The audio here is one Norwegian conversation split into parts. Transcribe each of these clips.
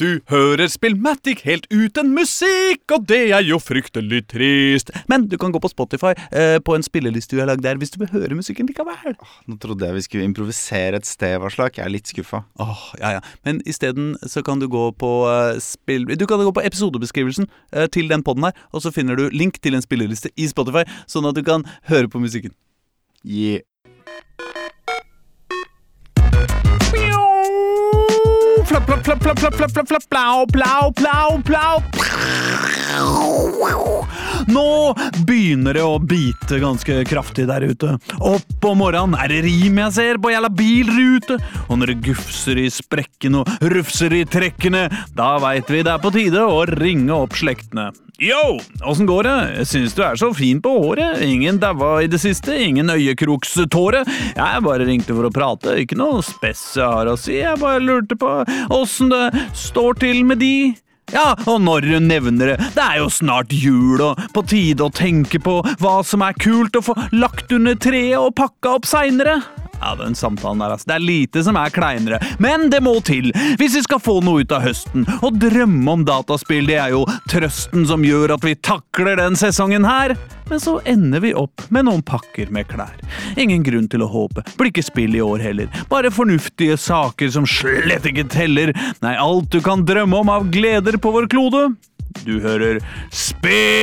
Du hører Spillmatic helt uten musikk, og det er jo fryktelig trist. Men du kan gå på Spotify eh, på en spilleliste du har lagd der, hvis du vil høre musikken likevel. Nå trodde jeg vi skulle improvisere et sted, Varslak. Jeg er litt skuffa. Åh, ja, ja. Men isteden så kan du gå på eh, spill... Du kan gå på episodebeskrivelsen eh, til den podden her, og så finner du link til en spilleliste i Spotify, sånn at du kan høre på musikken. Yeah. Nå begynner det å bite ganske kraftig der ute. Opp om morgenen er det rim jeg ser på jævla bilrute. Og når det gufser i sprekkene og rufser i trekkene, da veit vi det er på tide å ringe opp slektene. Yo, åssen går det? Syns du er så fin på håret. Ingen daua i det siste, ingen øyekrokståre. Jeg bare ringte for å prate, ikke noe spess jeg har å si. Jeg bare lurte på åssen det står til med de. Ja, og når du nevner det, det er jo snart jul, og på tide å tenke på hva som er kult å få lagt under treet og pakka opp seinere. Ja, den samtalen der, altså. Det er lite som er kleinere, men det må til hvis vi skal få noe ut av høsten. Og drømme om dataspill, det er jo trøsten som gjør at vi takler den sesongen her. Men så ender vi opp med noen pakker med klær. Ingen grunn til å håpe. Blir ikke spill i år heller. Bare fornuftige saker som slett ikke teller. Nei, alt du kan drømme om av gleder på vår klode. Du hører Spillmatic,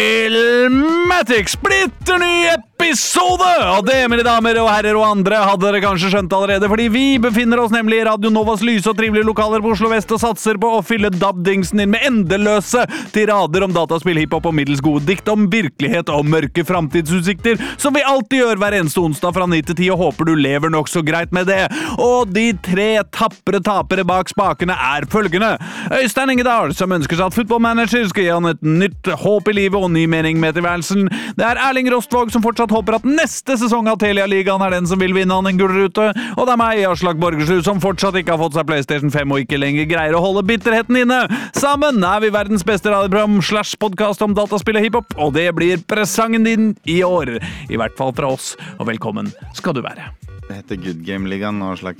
splitter ny episode! Og det, mine damer og herrer og andre, hadde dere kanskje skjønt allerede, fordi vi befinner oss nemlig i Radio Novas lyse og trivelige lokaler på Oslo vest og satser på å fylle DAB-dingsen din med endeløse tirader om dataspill, hiphop og middels gode dikt om virkelighet og mørke framtidsutsikter, som vi alltid gjør hver eneste onsdag fra 9 til 10, og håper du lever nokså greit med det. Og de tre tapre tapere bak spakene er følgende. Øystein Ingedal, som ønsker seg at Football Manager skal gi han et nytt håp i livet og ny mening med tilværelsen. Det er Erling Rostvåg som fortsatt håper at neste sesong av Telialigaen er den som vil vinne han en gullrute. Og det er meg, Aslak Borgersrud, som fortsatt ikke har fått seg PlayStation 5 og ikke lenger greier å holde bitterheten inne. Sammen er vi verdens beste radioprogram slash podkast om dataspill og hiphop, og det blir presangen din i år. I hvert fall fra oss, og velkommen skal du være. Det heter Good Game-ligaen nå, Aslak.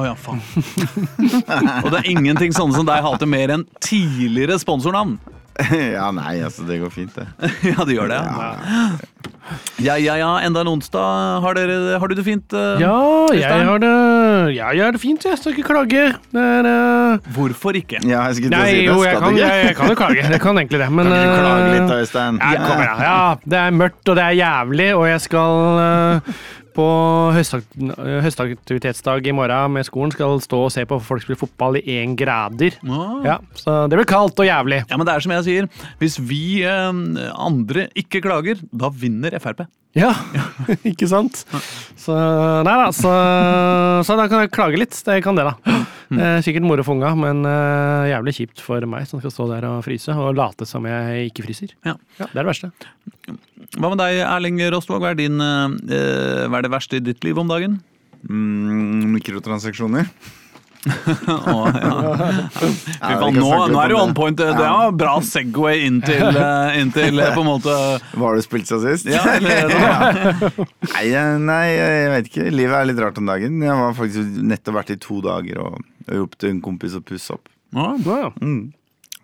Å ja, faen. og det er ingenting sånne som deg hater mer enn tidligere sponsornavn. ja, nei, altså, det går fint, det. ja, det gjør det. Ja, ja, ja. ja. Enda en onsdag. Har, dere, har du det fint? Uh, ja, jeg har det Ja, jeg har det fint. Jeg skal ikke klage. Det er, uh... Hvorfor ikke? Ja, jeg skulle Nei, si det. jo, jeg kan, ikke? jeg, jeg kan jo klage. Jeg kan egentlig det, men Kan du klage litt, uh, Øystein? ja, kommer. Ja, det er mørkt, og det er jævlig, og jeg skal uh, på høstaktivitetsdag i morgen med skolen skal stå og se på folk spille fotball i én grader. Ah. Ja, så det blir kaldt og jævlig. Ja, men det er som jeg sier. Hvis vi eh, andre ikke klager, da vinner Frp. Ja, ikke sant? Så nei da, så, så da kan jeg klage litt. Det kan det, da. Det er sikkert moro for unga, men eh, jævlig kjipt for meg som skal stå der og fryse og late som jeg ikke fryser. Ja. Ja, det er det verste. Hva med deg, Erling Rostvåg? Hva er, din, eh, hva er det verste i ditt liv om dagen? Mm, mikrotransaksjoner. Å, ja. Ja, nå, nå er du jo on point. Det er bra Segway inn til, eh, inn til eh, på en måte Hva har du spilt siden sist? Ja, Nei, jeg- nei, jeg vet ikke. Livet er litt rart om dagen. Jeg har faktisk nettopp vært i to dager og hjulpet en kompis å pusse opp. Ja, bra, ja. Mm.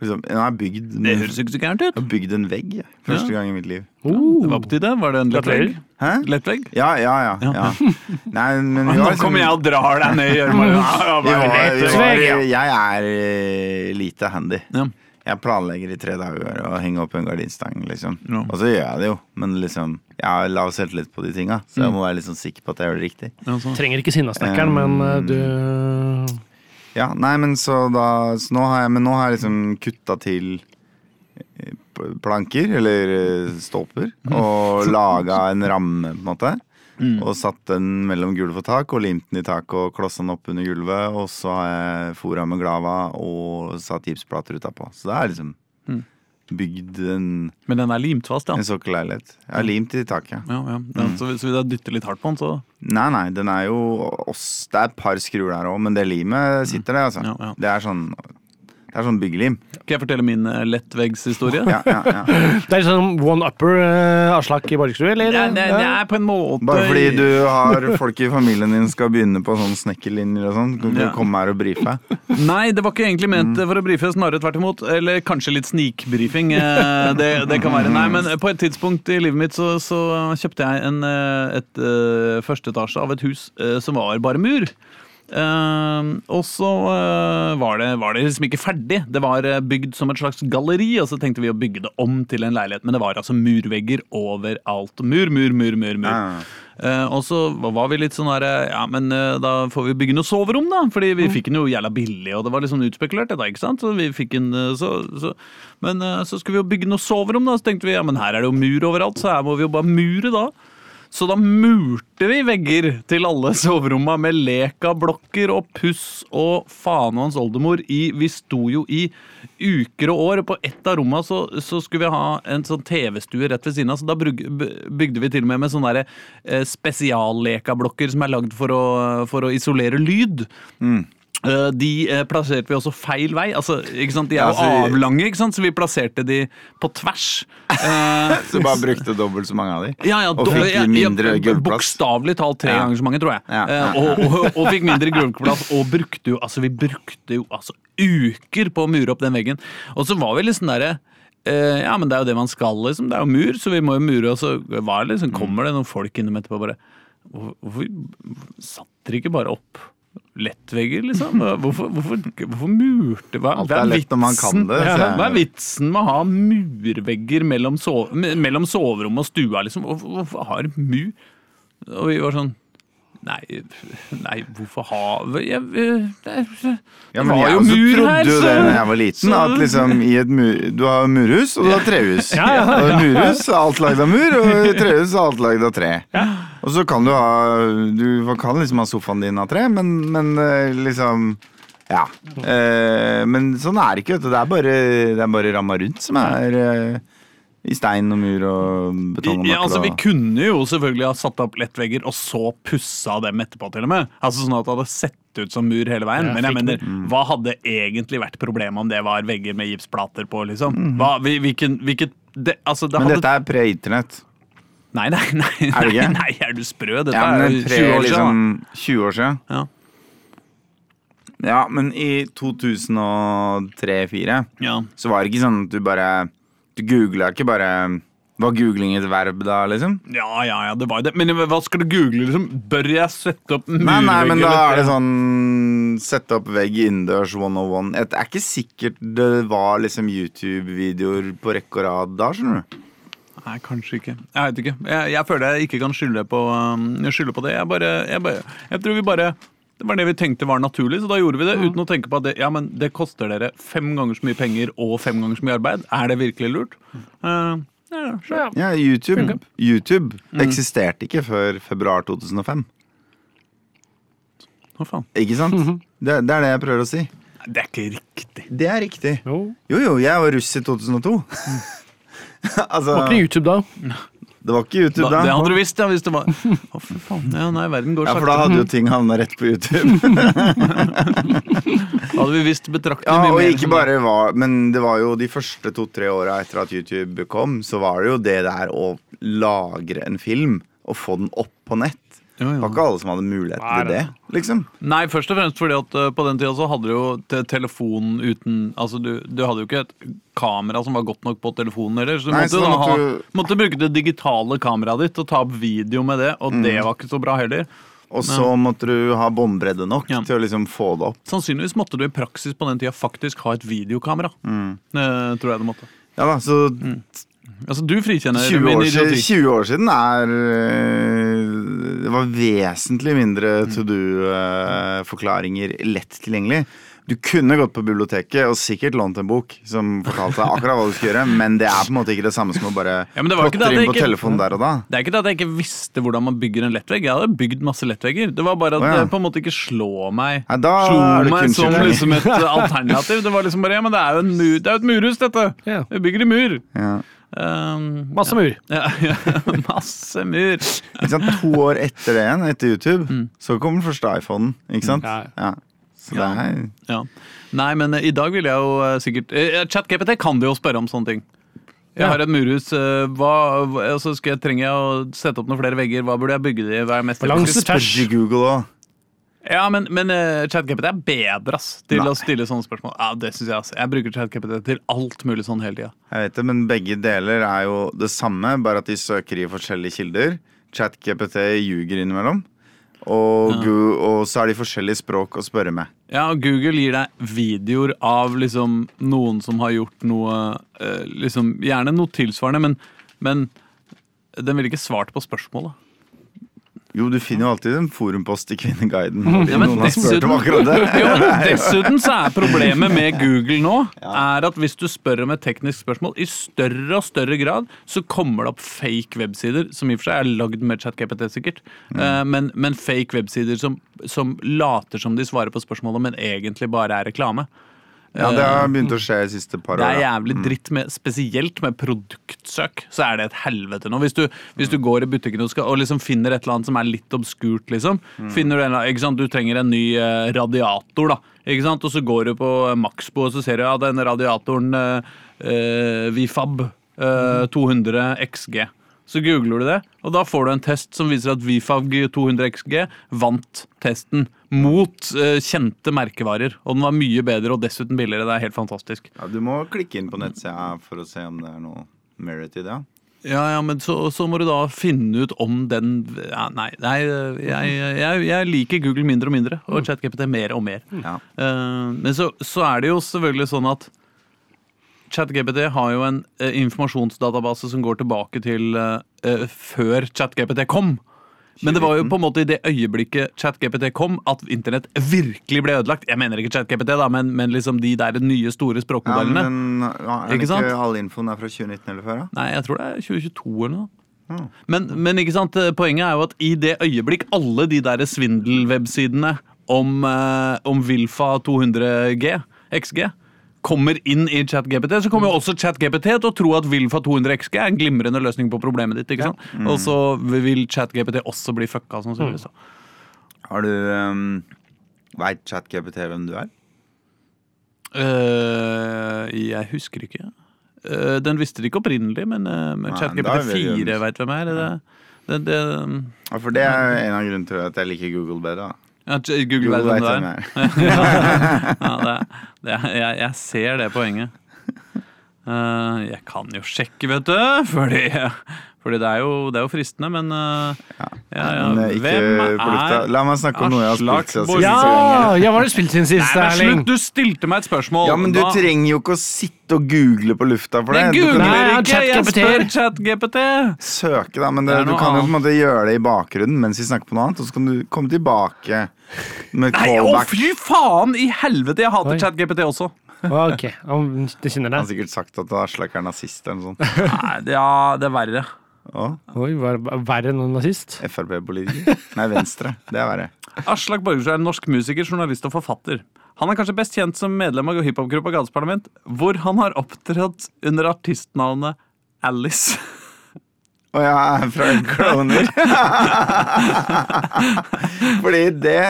Liksom, jeg har bygd, Det høres ikke så gærent ut. jeg har bygd en vegg jeg, første gang i mitt liv. Uh. Det var på tide. Var det en lett vegg? Hæ? Lettvegg? Ja, ja, ja. ja. Nei, men vi Nå liksom- kommer jeg og drar deg ned i gjørma. Ja, vi var, vi var. Jeg er eh, lite handy. Ja. Jeg planlegger i tre dager å henge opp en gardinstang, liksom. Ja. Og så gjør jeg det jo, men liksom jeg har lav selvtillit på de tinga, så Mm. jeg må være litt sånn sikker på at jeg gjør det riktig. Ja, sånn. Trenger ikke sinnasnekkeren, men eh, du Ja, nei, men så da så nå har jeg, Men nå har jeg liksom kutta til eh, planker, eller eh, stolper, og laga en ramme, på en måte. Mm. Og satt den mellom gulv og tak, og limt den i taket og klossa den opp under gulvet. Og så har jeg fora med glava og satt gipsplater utapå. Så det er liksom Mm. Bygd en, Men den er limt fast, ja. en sokkelleilighet. Ja, limt i taket. ja, ja. Mm. så, så hvis jeg dytter litt hardt på den, så Nei, nei, den er jo oss, Det er et par skruer der òg, men det limet sitter der, altså. Ja, ja. Det er sånn Det er sånn byggelim. Kan jeg fortelle min eh, lettveggshistorie? Ja, ja, ja. Det er sånn one-upper uh, Aslak i Borgerstuen, eller? Nei, nei, det er på en måte Bare fordi du har folk i familien din skal begynne på sånn snekkerlinjer og sånn. Kan du Ja. komme her og brife? Nei, det var ikke egentlig ment for å brife, snarere tvert imot. Eller kanskje litt snikbrifing. eh, Det, det kan være. Nei, men på et tidspunkt i livet mitt så, så kjøpte jeg en, eh, et uh, første etasje av et hus eh, som var bare mur. Eh, og så uh, var, det, var det liksom ikke ferdig. Det var eh, bygd som et slags galleri, og så tenkte vi å bygge det om til en leilighet. Men det var altså murvegger overalt. Mur, mur, mur, mur. mur. Ja. Uh, og så var vi litt sånn her eh, Ja, men eh, da får vi bygge noe soverom, da. Fordi vi fikk den jo jævla billig, og det var sånn utspekulert, dette, ikke sant. Så vi fikk en, eh, så, så, men eh, så skulle vi jo bygge noe soverom, da. Så tenkte vi ja, men her er det jo mur overalt, så her må vi jo bare mure, da. Så da murte vi vegger til alle soveromma med Leka-blokker og puss og faen og hans oldemor i Vi sto jo i uker og år. På ett av rommene så, så skulle vi ha en sånn TV-stue rett ved siden av, så da bygde vi til og med med sånne eh, spesiallekablokker som er lagd for for å isolere lyd. Eh, De eh, plasserte vi også feil vei. Altså, ikke sant? De er Ja, jo avlange, ikke sant? så vi plasserte de på tvers. Eh, Så du bare brukte dobbelt så mange av de? ja, ja, Og fikk mindre ja, gulvplass? Bokstavelig talt tre ganger så mange, tror jeg. Eh, og, og, og fikk mindre gulvplass. Og brukte jo altså vi brukte jo altså uker på å mure opp den veggen. Og så var vi liksom derre eh, ja, men det er jo det man skal, liksom. Det er jo mur, så vi må jo mure. Og så var det liksom, kommer det noen folk innom etterpå bare hvorfor satt dere ikke bare opp lettvegger, liksom? Hvorfor, hvorfor, hvorfor murte hva, Alt er lett når man kan det, Ja. Hva er vitsen med å ha murvegger mellom, sove, mellom soverommet og stua, liksom? Hvorfor, hvorfor har mur Og vi var sånn Nei, nei hvorfor ha jeg, det, Ja, det ja, var jeg jo også Jeg trodde jo det da jeg var liten. At liksom i et mur, Du har murhus, og du har trehus. Ja, ja, Og murhus er alt lagd av mur, og trehus er alt lagd av tre. Og så kan du ha Du kan liksom ha sofaen din av tre, men, men eh, liksom Ja. Eh, men sånn er det ikke, vet du. Det er bare, det er bare ramma rundt som er eh, i stein og mur og betong og Ja, altså, vi kunne jo selvfølgelig ha satt opp lettvegger og så pussa dem etterpå, til og med. Altså Sånn at det hadde sett ut som mur hele veien. Ja, Men jeg mener, mener, hva hadde egentlig vært problemet om det var vegger med gipsplater på, liksom? Hva, vi- hvilken, hvilket det, altså, det Men hadde, dette er pre-internett. Nei, nei, nei, Er det nei, nei, er du sprø? Dette Ja, er jo 20 år liksom, siden. 20 år siden. Ja. Ja, men i 2003-2004 Ja. så var det ikke sånn at du bare Du googla ikke bare Var googling et verb da, liksom? ja, ja, ja, det var det. Men hva skal du google, liksom? Bør jeg sette opp murvegg? Nei, nei, men da er det sånn Sette opp vegg innendørs 101. Det er ikke sikkert det var liksom YouTube-videoer på rekke og rad da, skjønner du. Nei, kanskje ikke. Jeg vet ikke. Jeg, jeg føler jeg ikke kan skylde på, um, skylde på det. Jeg, bare, jeg, bare, jeg tror vi bare Det var det vi tenkte var naturlig, så da gjorde vi det uten å tenke på at det, ja, men det koster dere fem ganger så mye penger og fem ganger så mye arbeid. Er det virkelig lurt? Uh, ja, sure. Ja. Ja, YouTube. YouTube eksisterte ikke før februar 2005. Hva faen? Ikke sant? det, det er det jeg prøver å si. Det er ikke riktig. Det er riktig. Jo. Jo, jo, jeg var russ i 2002. altså, Var ikke YouTube da? det var ikke YouTube Da, da. det hadde du visst, ja, hvis det var Å, fy faen. Ja, nei, verden går Ja, for da hadde jo ting havna rett på YouTube. Hadde vi visst betraktelig Ja, mye og ikke bare var Men det var jo de første to-tre åra etter at YouTube kom, så var det jo det der å lagre en film og få den opp på nett. Jo, Det jo. var ikke alle som hadde mulighet Nei, til det, liksom. Nei, først og fremst fordi at uh, på den tida så hadde du jo telefonen uten Altså, du, du hadde jo ikke et kamera som var godt nok på telefonen heller, så du Nei, måtte, så da måtte ha, du- måtte bruke det digitale kameraet ditt og ta opp video med det, og Mm. det var ikke så bra heller. Og så måtte du ha båndbredde nok Ja. til å liksom få det opp. Sannsynligvis måtte du i praksis på den tida faktisk ha et videokamera. Mm. Eh, tror jeg det måtte. Ja da, så Altså, du frikjenner 20 år, siden, idioti. 20 år siden er øh, Det var vesentlig mindre to do-forklaringer lett tilgjengelig. Du kunne gått på biblioteket og sikkert lånt en bok som fortalte deg akkurat hva du skulle gjøre, men det er på en måte ikke det samme som å bare Ja, men det var ikke plotte inn på ikke- telefonen der og da. Det er ikke det at jeg ikke visste hvordan man bygger en lettvegg. Jeg hadde bygd masse lettvegger. Det var bare at oh, ja. det på en måte ikke slå meg Nei, da Slo er det meg som liksom et alternativ. Det var liksom bare Ja, men det er jo, en mur, det er jo et murhus, dette! Vi bygger i mur. Ja. Um, Masse mur. ja, ja, masse mur. Ikke sant? To år etter det igjen, etter YouTube, Mm. så kom den første iPhonen. Ikke sant? Ja. Ja. Så det Nei, men eh, i dag vil jeg jo eh, sikkert eh, ChatGPT kan du jo spørre om sånne ting. Jeg Ja. har et murhus. eh, Hva, altså skal jeg, trenger jeg å sette opp noen flere vegger? Hva burde jeg bygge det i? Hva er mest Balanse tvers. Google òg. Ja, men, men uh, ChatGPT er bedre ass, til Nei. å stille sånne spørsmål. Ja, det synes Jeg ass. Jeg bruker ChatGPT til alt mulig sånn hele tida. Jeg vet det, men begge deler er jo det samme, bare at de søker i forskjellige kilder. ChatGPT ljuger innimellom. Og, Gu- og så er de forskjellige språk å spørre med. Ja, og Google gir deg videoer av liksom noen som har gjort noe uh, liksom, Gjerne noe tilsvarende, men, men den ville ikke svart på spørsmålet. Jo, du finner jo alltid en forumpost i Kvinneguiden. Ja, men dessuten-. Jo, Dessuten så er problemet med Google nå Er at hvis du spør om et teknisk spørsmål, i større og større grad så kommer det opp fake websider, som i og for seg er lagd med ChatGPT, sikkert. Eh, Men, men fake websider som, som later som de svarer på spørsmålet, men egentlig bare er reklame. Ja, det har begynt å skje de siste par Det er jævlig dritt, med, spesielt med produktsøk. Så er det et helvete nå. Hvis du, hvis du går i butikken og, skal, og liksom finner et eller annet som er litt obskurt, liksom. Finner Du en, ikke sant? Du trenger en ny eh, radiator, da. Ikke sant? Og så går du på Maxbo og så ser du ja, denne radiatoren eh, Vifab eh, 200 XG. Så googler du det, og da får du en test som viser at Vifab 200 XG vant testen mot eh, kjente merkevarer. Og den var mye bedre og dessuten billigere. Det er helt fantastisk. Ja, du må klikke inn på nettsida for å se om det er noe merit i det. ja. Ja, men så, så må du da finne ut om den ja, Nei, nei jeg, jeg, jeg liker Google mindre og mindre, og ChatGPT mer og mer. Ja. Uh, men så, så er det jo selvfølgelig sånn at ChatGPT har jo en uh, informasjonsdatabase som går tilbake til uh, før ChatGPT kom. Men det var jo på en måte i det øyeblikket ChatGPT kom, at internett virkelig ble ødelagt. Jeg mener ikke ChatGPT, da, men, men liksom de der nye store språkmodellene. Ja, men ja, er det Ikke ikke all infoen er fra 2019 eller før? da? Nei, jeg tror det er 2022 eller noe. Ja. Men, men ikke sant, eh, poenget er jo at i det øyeblikk alle de der svindelwebsidene om, eh, om Wilfa 200G, XG, kommer inn i ChatGPT, så kommer jo også ChatGPT til å tro at Wilfa 200 XG er en glimrende løsning på problemet ditt. ikke sant? Og så vil ChatGPT også bli fucka. Som mm. Har du um, Veit ChatGPT hvem du er? Uh, jeg husker ikke. Uh, den visste det ikke opprinnelig, men, uh, men Nei, da ChatGPT er vi 4 enige. veit hvem er. Det, det, det, Ja, For det er en av grunnene til at jeg liker Google bedre. da. Ja, Google, Google vet hvem du er. jeg, jeg ser det poenget. Uh, jeg kan jo sjekke, vet du, fordi, fordi det, er jo, det er jo fristende, men uh, ja, ja, eh, Hvem er La meg snakke om noe jeg har spilt siden sist. Ja, ja, hva har du spilt siden sist, Erling? slutt! Du stilte meg et spørsmål. Ja, men du Da- trenger jo ikke å sitte og google på lufta for det. Jeg Du kan googler Nei, ikke, jeg ChatGPT. spør ChatGPT. søke, da. Men det, Det du kan jo på en måte gjøre det i bakgrunnen mens vi snakker på noe annet. Og så kan du komme tilbake med callback. Nei, å fy faen i helvete! Jeg hater. ChatGPT også. Ok, det kjenner Han har sikkert sagt at Aslak er nazist eller noe sånt. Nei, det, ja, det er verre. Å, Oi, var det verre enn en nazist? Frp-politiker? Nei, Venstre. Det er verre. Aslak Borgersrud er en norsk musiker, journalist og forfatter. Han er kanskje best kjent som medlem av hiphopgruppa Gades Parlament, hvor han har opptrådt under artistnavnet Alice. Og jeg er fra Kloner? Fordi det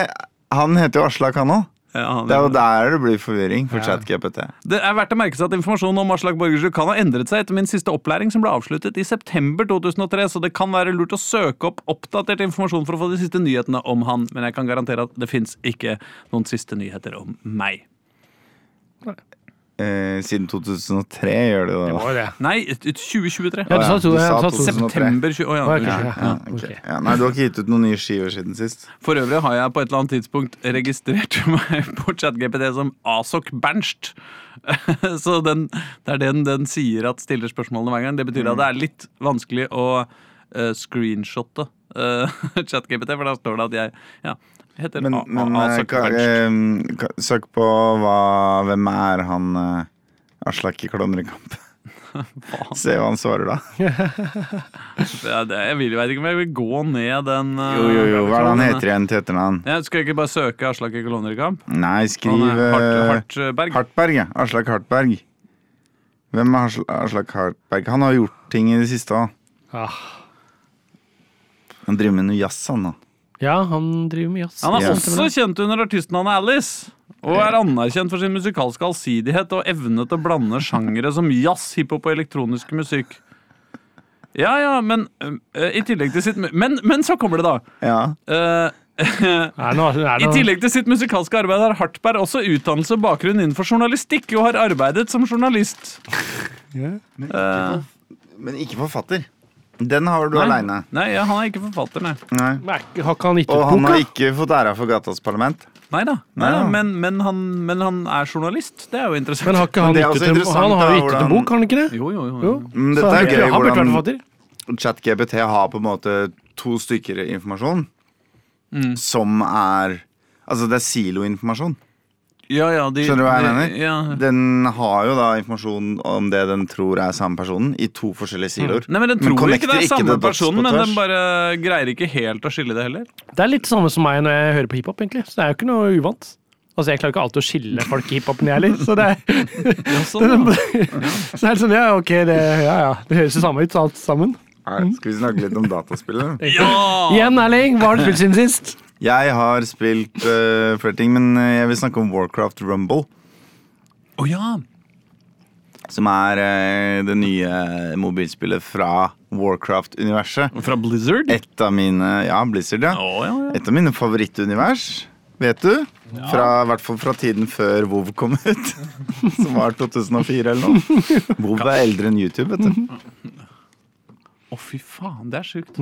Han heter jo Aslak, han òg. Ja, Det er jo der det blir forvirring for Ja. ChatGPT. Det er verdt å merke seg at informasjonen om Aslak Borgersrud kan ha endret seg etter min siste opplæring, som ble avsluttet i september 2003, så det kan være lurt å søke opp oppdatert informasjon for å få de siste nyhetene om han, men jeg kan garantere at det fins ikke noen siste nyheter om meg. Eh, siden 2003 gjør det jo Det det. var det. Nei, ut- ut 2023. Ja, du sa to. du ja, sa du sa to. September 20... Å ja, unnskyld. ja. Ja, ok. ok. ja, nei, du har ikke gitt ut noen nye skiver siden sist. For øvrig har jeg på et eller annet tidspunkt registrert meg på ChatGPT som Asok Bernst. Så den, det er den den sier at stiller spørsmålene hver gang. Det betyr at det er litt vanskelig å eh, screenshotte eh, ChatGPT, for da står det at jeg ja, heter Men, A- men A- eh, eh, søk på hva, hvem er han eh, Aslak i Klovnekamp. Se hva han svarer da. Ja, det, jeg vil, vet ikke om jeg vil gå ned den uh, Jo, jo, jo, Hva er det han heter igjen til etternavn? Jeg skal ikke bare søke Aslak i kolonnerkamp? Nei, skriv Hart, Hartberg. Hartberg. ja. Aslak Hartberg. Hvem er Asl- Aslak Hartberg? Han har gjort ting i det siste òg. Ah, Han driver med noe jazz, han da. Ja, han driver med jazz. Han er Ja. også kjent under artistnavnet Alice. Og er anerkjent for sin musikalske allsidighet og evne til å blande sjangere som jazz, hiphop og elektronisk musikk. Ja, ja, men uh, i tillegg til sitt Men, men så kommer det, da. Ja. Uh, I tillegg til sitt musikalske arbeid har Hartberg også utdannelse og bakgrunn innenfor journalistikk, og har arbeidet som journalist. Eh, Men ikke forfatter. Den har du Nei. aleine. nei, ja, han er ikke forfatter, nei. Nei. Men er Har ikke han gitt Og han har ikke fått æra for Gatas Parlament. Nei da, Nei da. men, men, han, men han er journalist. Det er jo interessant. Men har ikke han det er gitt også ut en, interessant, han har da, gitt ut en hvordan- bok, har han ikke det? Jo, jo, jo. Jo. Mm, Så Dette han er burde- gøy Han burde vært hvordan forfatter. ChatGPT har på en måte to stykker informasjon Mm. som er Altså, det er siloinformasjon. Ja, ja, de, Skjønner du hva jeg de, mener? Ja. Den har jo da informasjon om det den tror er samme personen, i to forskjellige siloer. Nei, men Den Men tror ikke det er ikke samme det personen, men den bare greier ikke helt å skille det heller. Det er litt samme som meg når jeg hører på hiphop, egentlig. Så det er jo ikke noe uvant. Altså, Jeg klarer ikke alltid å skille folk i hiphopen, jeg heller. Så det er, Ja, sånn, ja. så det er sånn, ja, ok, det, ja, ja. det høres jo samme ut, alt sammen. Nei, Skal vi snakke litt om dataspillet? ja! Igjen, Erling, hva har du spilt siden sist? Jeg har spilt uh, flere ting, men eh, jeg vil snakke om Warcraft Rumble. Å ja! Som er uh, det nye mobilspillet fra Warcraft-universet. Fra Blizzard? Et av mine Ja, Blizzard, ja. Oh, ja, ja. Et av mine favorittunivers, vet du. Fra, I hvert fall fra tiden før WoW kom ut. Som var 2004 eller noe. WoW er eldre enn YouTube, vet du. Å, fy faen, det er sjukt.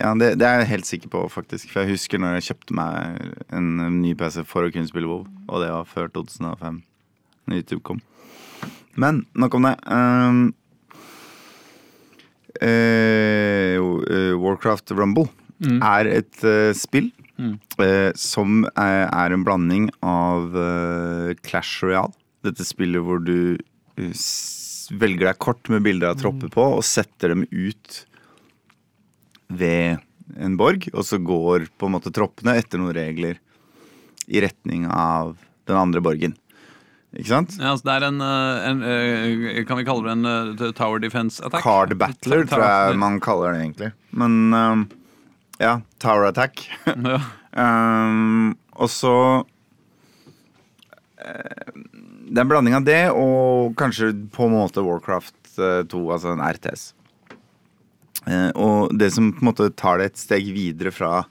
Ja, det, det er jeg helt sikker på, faktisk. For jeg husker når jeg kjøpte meg en ny PC for å kunne spille WoW. Og det var før 2005, når YouTube kom. Men nok om det. Um, uh, Warcraft Rumble er et uh, spill eh, som er, er en blanding av Clash Royale. Dette spillet hvor du velger deg kort med bilder av tropper på og setter dem ut ved en borg, og så går på en måte troppene etter noen regler i retning av den andre borgen. Ikke sant? Ja, altså, det er en, en, en eh, Kan vi kalle det en eh, tower defense attack? Card battler, tror jeg man kaller det egentlig. Men um, ja, Tower Attack. Ja. um, og så eh, Det er en blanding av det og kanskje på en måte Warcraft eh, 2, altså en RTS. Eh, og det som på en måte tar det et steg videre fra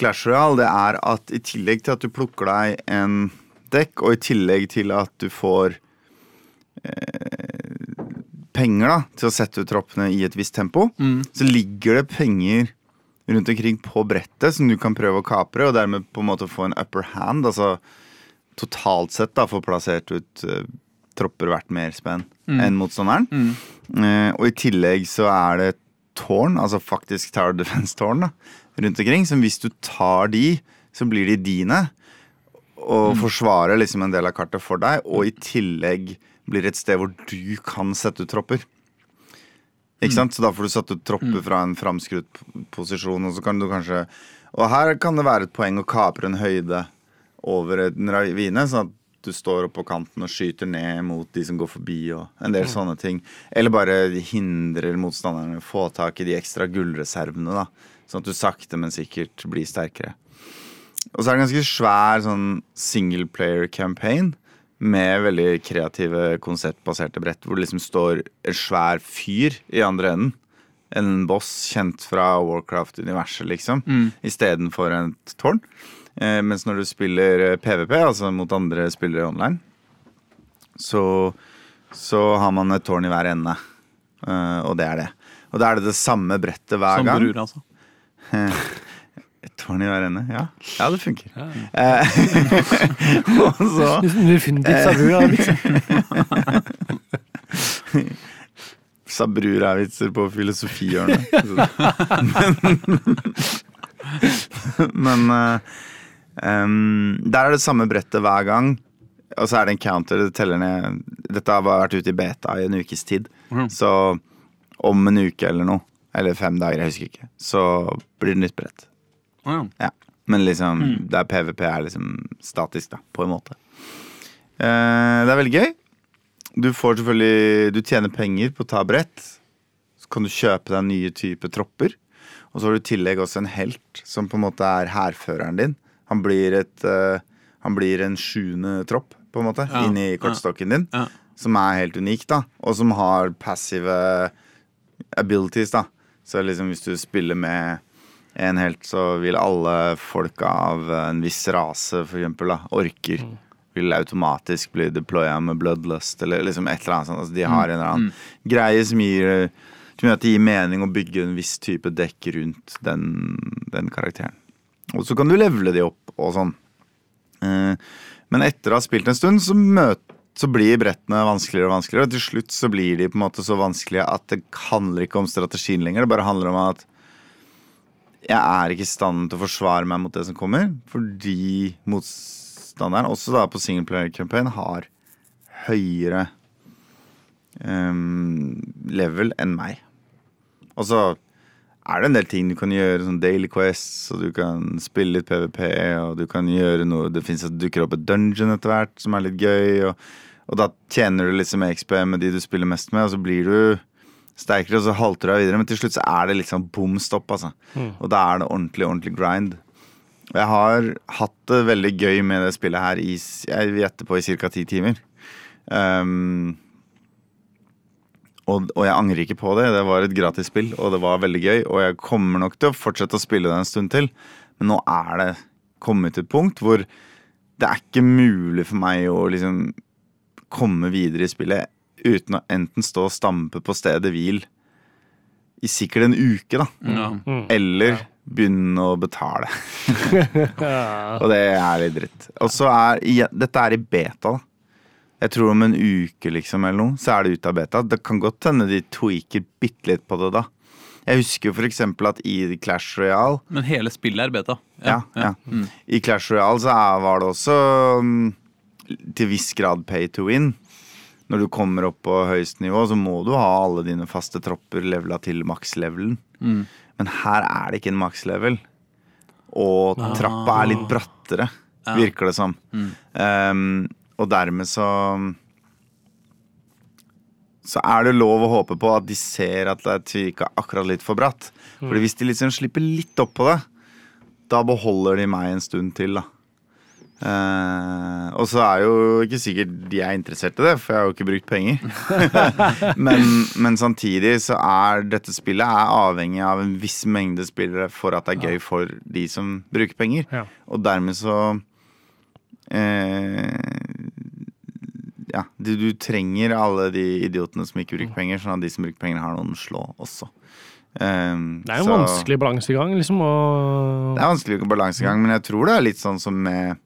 Clash Royale, det er at i tillegg til at du plukker deg en dekk, og i tillegg til at du får eh, penger da, til å sette ut troppene i et visst tempo, så ligger det penger rundt omkring på brettet som du kan prøve å kapre, og dermed på en måte få en upper hand. Altså totalt sett da få plassert ut eh, tropper verdt mer spenn enn motstanderen. Eh, og i tillegg så er det et tårn, altså faktisk Tower Defense-tårn, rundt omkring, som hvis du tar de, så blir de dine. Og forsvarer liksom en del av kartet for deg, og i tillegg blir et sted hvor du kan sette ut tropper. Ikke sant? Så da får du satt ut tropper fra en framskrutt posisjon, og så kan du kanskje Og her kan det være et poeng å kapre en høyde over en ravine, sånn at du står opp på kanten og skyter ned mot de som går forbi, og en del sånne ting. Eller bare hindrer motstanderne å få tak i de ekstra gullreservene, da. Sånn at du sakte, men sikkert blir sterkere. Og så er det en ganske svær sånn single player campaign med veldig kreative konseptbaserte brett, hvor det liksom står en svær fyr i andre enden. En boss kjent fra Warcraft-universet, liksom, istedenfor et tårn. Eh, mens når du spiller eh, PVP, altså mot andre spillere online, så, så har man et tårn i hver ende. Eh, og det er det. Og da er det det samme brettet hver Som gang. bror, altså. Et tårn i hver ende, ja. Ja, det funker. Ja. og så Definitivt Sabu. Ja, liksom. Sabrur er vitser på filosofihjørnet. Men men um, der er det samme brettet hver gang. Og så er det en counter. Det teller ned Dette har vært ute i beta i en ukes tid. Mm. Så om en uke eller noe, eller fem dager, jeg husker ikke, så blir det nytt brett. Oh, ja. Ja. Men liksom, der PVP er liksom statisk, da, på en måte. Uh, det er veldig gøy. Du får selvfølgelig Du tjener penger på å ta brett. Så kan du kjøpe deg nye typer tropper. Og så har du i tillegg også en helt som på en måte er hærføreren din. Han blir, et, uh, han blir en sjuende tropp, på en måte, Ja, inni kortstokken din. Ja. Som er helt unik, da. Og som har passive abilities, da. Så liksom hvis du spiller med en helt, så vil alle folk av en viss rase, for eksempel, da, orker, vil automatisk bli deploya med bloodlust, eller liksom et eller annet sånt. Altså, de har en eller annen greie som gir som gjør at det gir mening å bygge en viss type dekk rundt den, den karakteren. Og så kan du levele de opp og sånn. Eh, Men etter å ha spilt en stund, så, møt, så blir brettene vanskeligere og vanskeligere. Og til slutt så blir de på en måte så vanskelige at det handler ikke om strategien lenger. Det bare handler om at jeg er ikke i stand til å forsvare meg mot det som kommer, fordi motstanderen, også da på singleplayer campaign, har høyere um, level enn meg. Og så er det en del ting du kan gjøre, sånn Daily Quests, og du kan spille litt PVP, og du kan gjøre noe Det finnes, det dukker opp et dungeon etter hvert som er litt gøy, og, og da tjener du liksom XP med de du spiller mest med, og så blir du sterkere, og så halter du deg videre, men til slutt så er det liksom bom stopp, altså. Og da er det ordentlig, ordentlig grind. Jeg har hatt det veldig gøy med det spillet her i Jeg gjetter på i ca. ti timer. Um, og, og jeg angrer ikke på det. Det var et gratis spill, og det var veldig gøy. Og jeg kommer nok til å fortsette å spille det en stund til, men nå er det kommet til et punkt hvor det er ikke mulig for meg å liksom komme videre i spillet uten å enten stå og stampe på stedet hvil i sikkert en uke, da. Ja. Eller begynne å betale. Og det er litt dritt. Og så er ja, Dette er i beta, da. Jeg tror om en uke liksom eller noe, så er det ute av beta. Det kan godt hende de tweaker bitte litt på det da. Jeg husker jo for eksempel at i Clash Royale Men hele spillet er beta. ja, ja. Mm. I Clash Royale så er, var det også mm, til viss grad pay to win. Når du kommer opp på høyest nivå, så må du ha alle dine faste tropper levela til makslevelen. Mm. Men her er det ikke en makslevel. Og trappa er litt brattere, virker det som. Mm. Um, og dermed så Så er det lov å håpe på at de ser at det er tvika akkurat litt for bratt. Fordi hvis de liksom slipper litt opp på det, da beholder de meg en stund til, da. Eh, og så er jo ikke sikkert de er interessert i det, for jeg har jo ikke brukt penger. men, men samtidig så er dette spillet er avhengig av en viss mengde spillere for at det er gøy for de som bruker penger. Ja. Og dermed så uh, Ja, du, du trenger alle de idiotene som ikke bruker penger, sånn at de som bruker penger, har noen å slå også. Um, Det er jo så- vanskelig balansegang, liksom. Og... det er vanskelig balansegang, men jeg tror det er litt sånn som med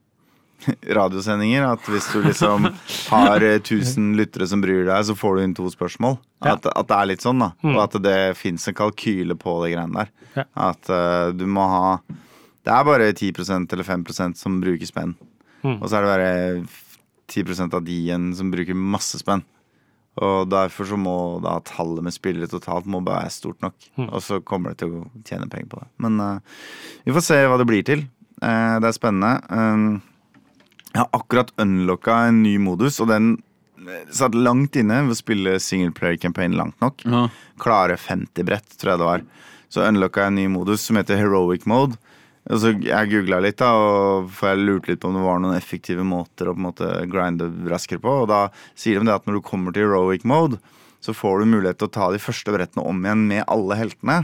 radiosendinger. At hvis du liksom har eh, 1000 lyttere som bryr deg, så får du inn to spørsmål. Ja. At, at det er litt sånn, da. Og at det fins en kalkyle på de greiene der. Ja. At uh, du må ha Det er bare 10% eller 5% som bruker spenn. Mm. Og så er det bare 10 av de igjen som bruker masse spenn. Og derfor så må da tallet med spillere totalt må bare være stort nok. Og så kommer det til å tjene penger på det. Men uh, vi får se hva det blir til. Uh, det er spennende. Um, jeg har akkurat unlocka en ny modus, og den eh, satt langt inne ved å spille singleplayer campaign langt nok. Ja. Klare 50 brett, tror jeg det var. Så unlocka jeg en ny modus som heter heroic mode. Og så Jeg googla litt, da, og for jeg lurte litt på om det var noen effektive måter å på en måte grinde raskere på. Og da sier de det at når du kommer til heroic mode, så får du mulighet til å ta de første brettene om igjen med alle heltene.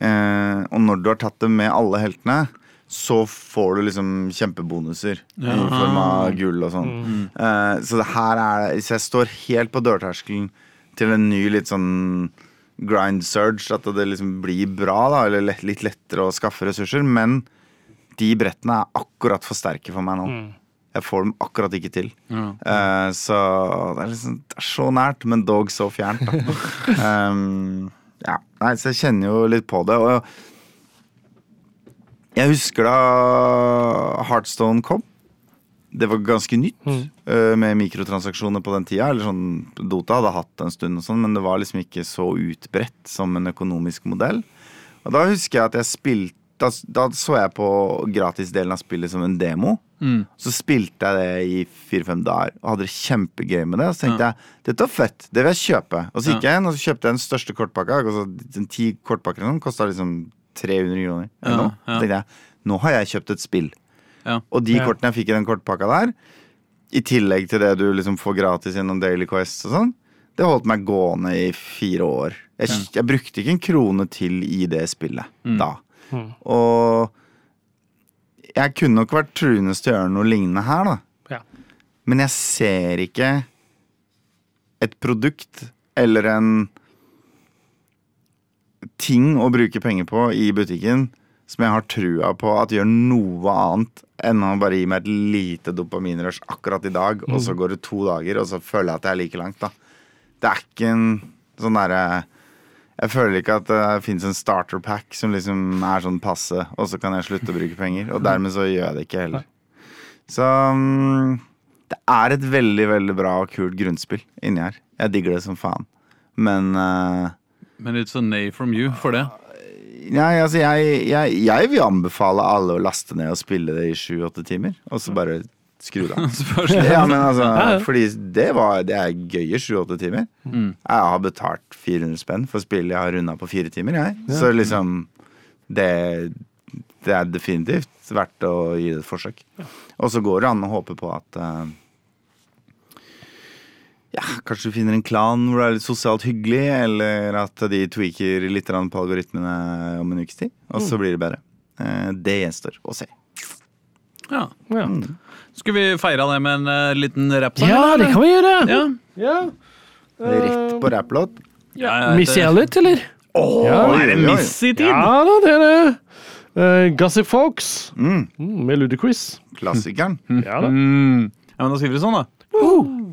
Eh, og når du har tatt dem med alle heltene, så får du liksom kjempebonuser Ja. i form av gull og sånn. Eh, så det her er Så jeg står helt på dørterskelen til en ny litt sånn grind surge. At det liksom blir bra, da, eller lett, litt lettere å skaffe ressurser. Men de brettene er akkurat for sterke for meg nå. Jeg får dem akkurat ikke til. Ja. Uh, så det er, liksom, det er så nært, men dog så fjernt. Da. um, ja. Nei, så jeg kjenner jo litt på det. Og jeg husker da Heartstone kom. Det var ganske nytt mm. med mikrotransaksjoner på den tida. Eller sånn, Dota hadde hatt det en stund, og sånn, men det var liksom ikke så utbredt som en økonomisk modell. Og da husker jeg at jeg spilte da, da så jeg på gratisdelen av spillet som en demo. Så spilte jeg det i fire-fem dager og hadde det kjempegøy med det. Og så tenkte jeg dette var fett, det vil jeg kjøpe. Og så gikk jeg inn og så kjøpte jeg den største kortpakka. Altså, den ti kortpakkene noe, kosta liksom 300 kroner. Ja, noe. ja. Tenkte jeg nå har jeg kjøpt et spill. Ja. Og de Ja. kortene jeg fikk i den kortpakka der, i tillegg til det du liksom får gratis gjennom Daily Quest og sånn, det holdt meg gående i fire år. Jeg, jeg brukte ikke en krone til i det spillet da. Og jeg kunne nok vært truende til å gjøre noe lignende her, da. Ja. Men jeg ser ikke et produkt eller en ting å bruke penger på i butikken som jeg har trua på at gjør noe annet enn å bare gi meg et lite dopaminrush akkurat i dag, og så går det to dager, og så føler jeg at jeg er like langt, da. Det er ikke en sånn derre Jeg føler ikke at det fins en starter pack som liksom er sånn passe, og så kan jeg slutte å bruke penger. Og dermed så gjør jeg det ikke heller. Så mm, det er et veldig, veldig bra og kult grunnspill inni her. Jeg digger det som faen. Men eh, Men it's a nay from you for det. Nei, altså jeg, jeg, jeg vil anbefale alle å laste ned og spille det i sju-åtte timer, og så bare skru det av. Ja, men altså, fordi det, var, det er gøye sju-åtte timer. Mm. Jeg har betalt 400 spenn for spillet jeg har runda på fire timer, jeg. Så liksom det, det er definitivt verdt å gi det et forsøk. Og så går det an å håpe på at eh, ja, Kanskje du finner en klan hvor det er litt sosialt hyggelig, eller at de tweaker litt på algoritmene om en ukes tid. Og Mm. så blir det bedre. Eh, Det gjenstår å se. Ja. Ja, Skal vi feire det med en eh, liten rappsang? ja det kan vi gjøre. Ja. Ja. Rett på rapplåt. Ja, Missy. Elliot, eller? ja. Nå er det Oi, oi, oi. miss i tid! Ja da, det er det. Uh, Gossip Folks Mm, mm, med Ludicrous. klassikeren. Ja da. Mm. Ja, men da skriver vi sånn, da.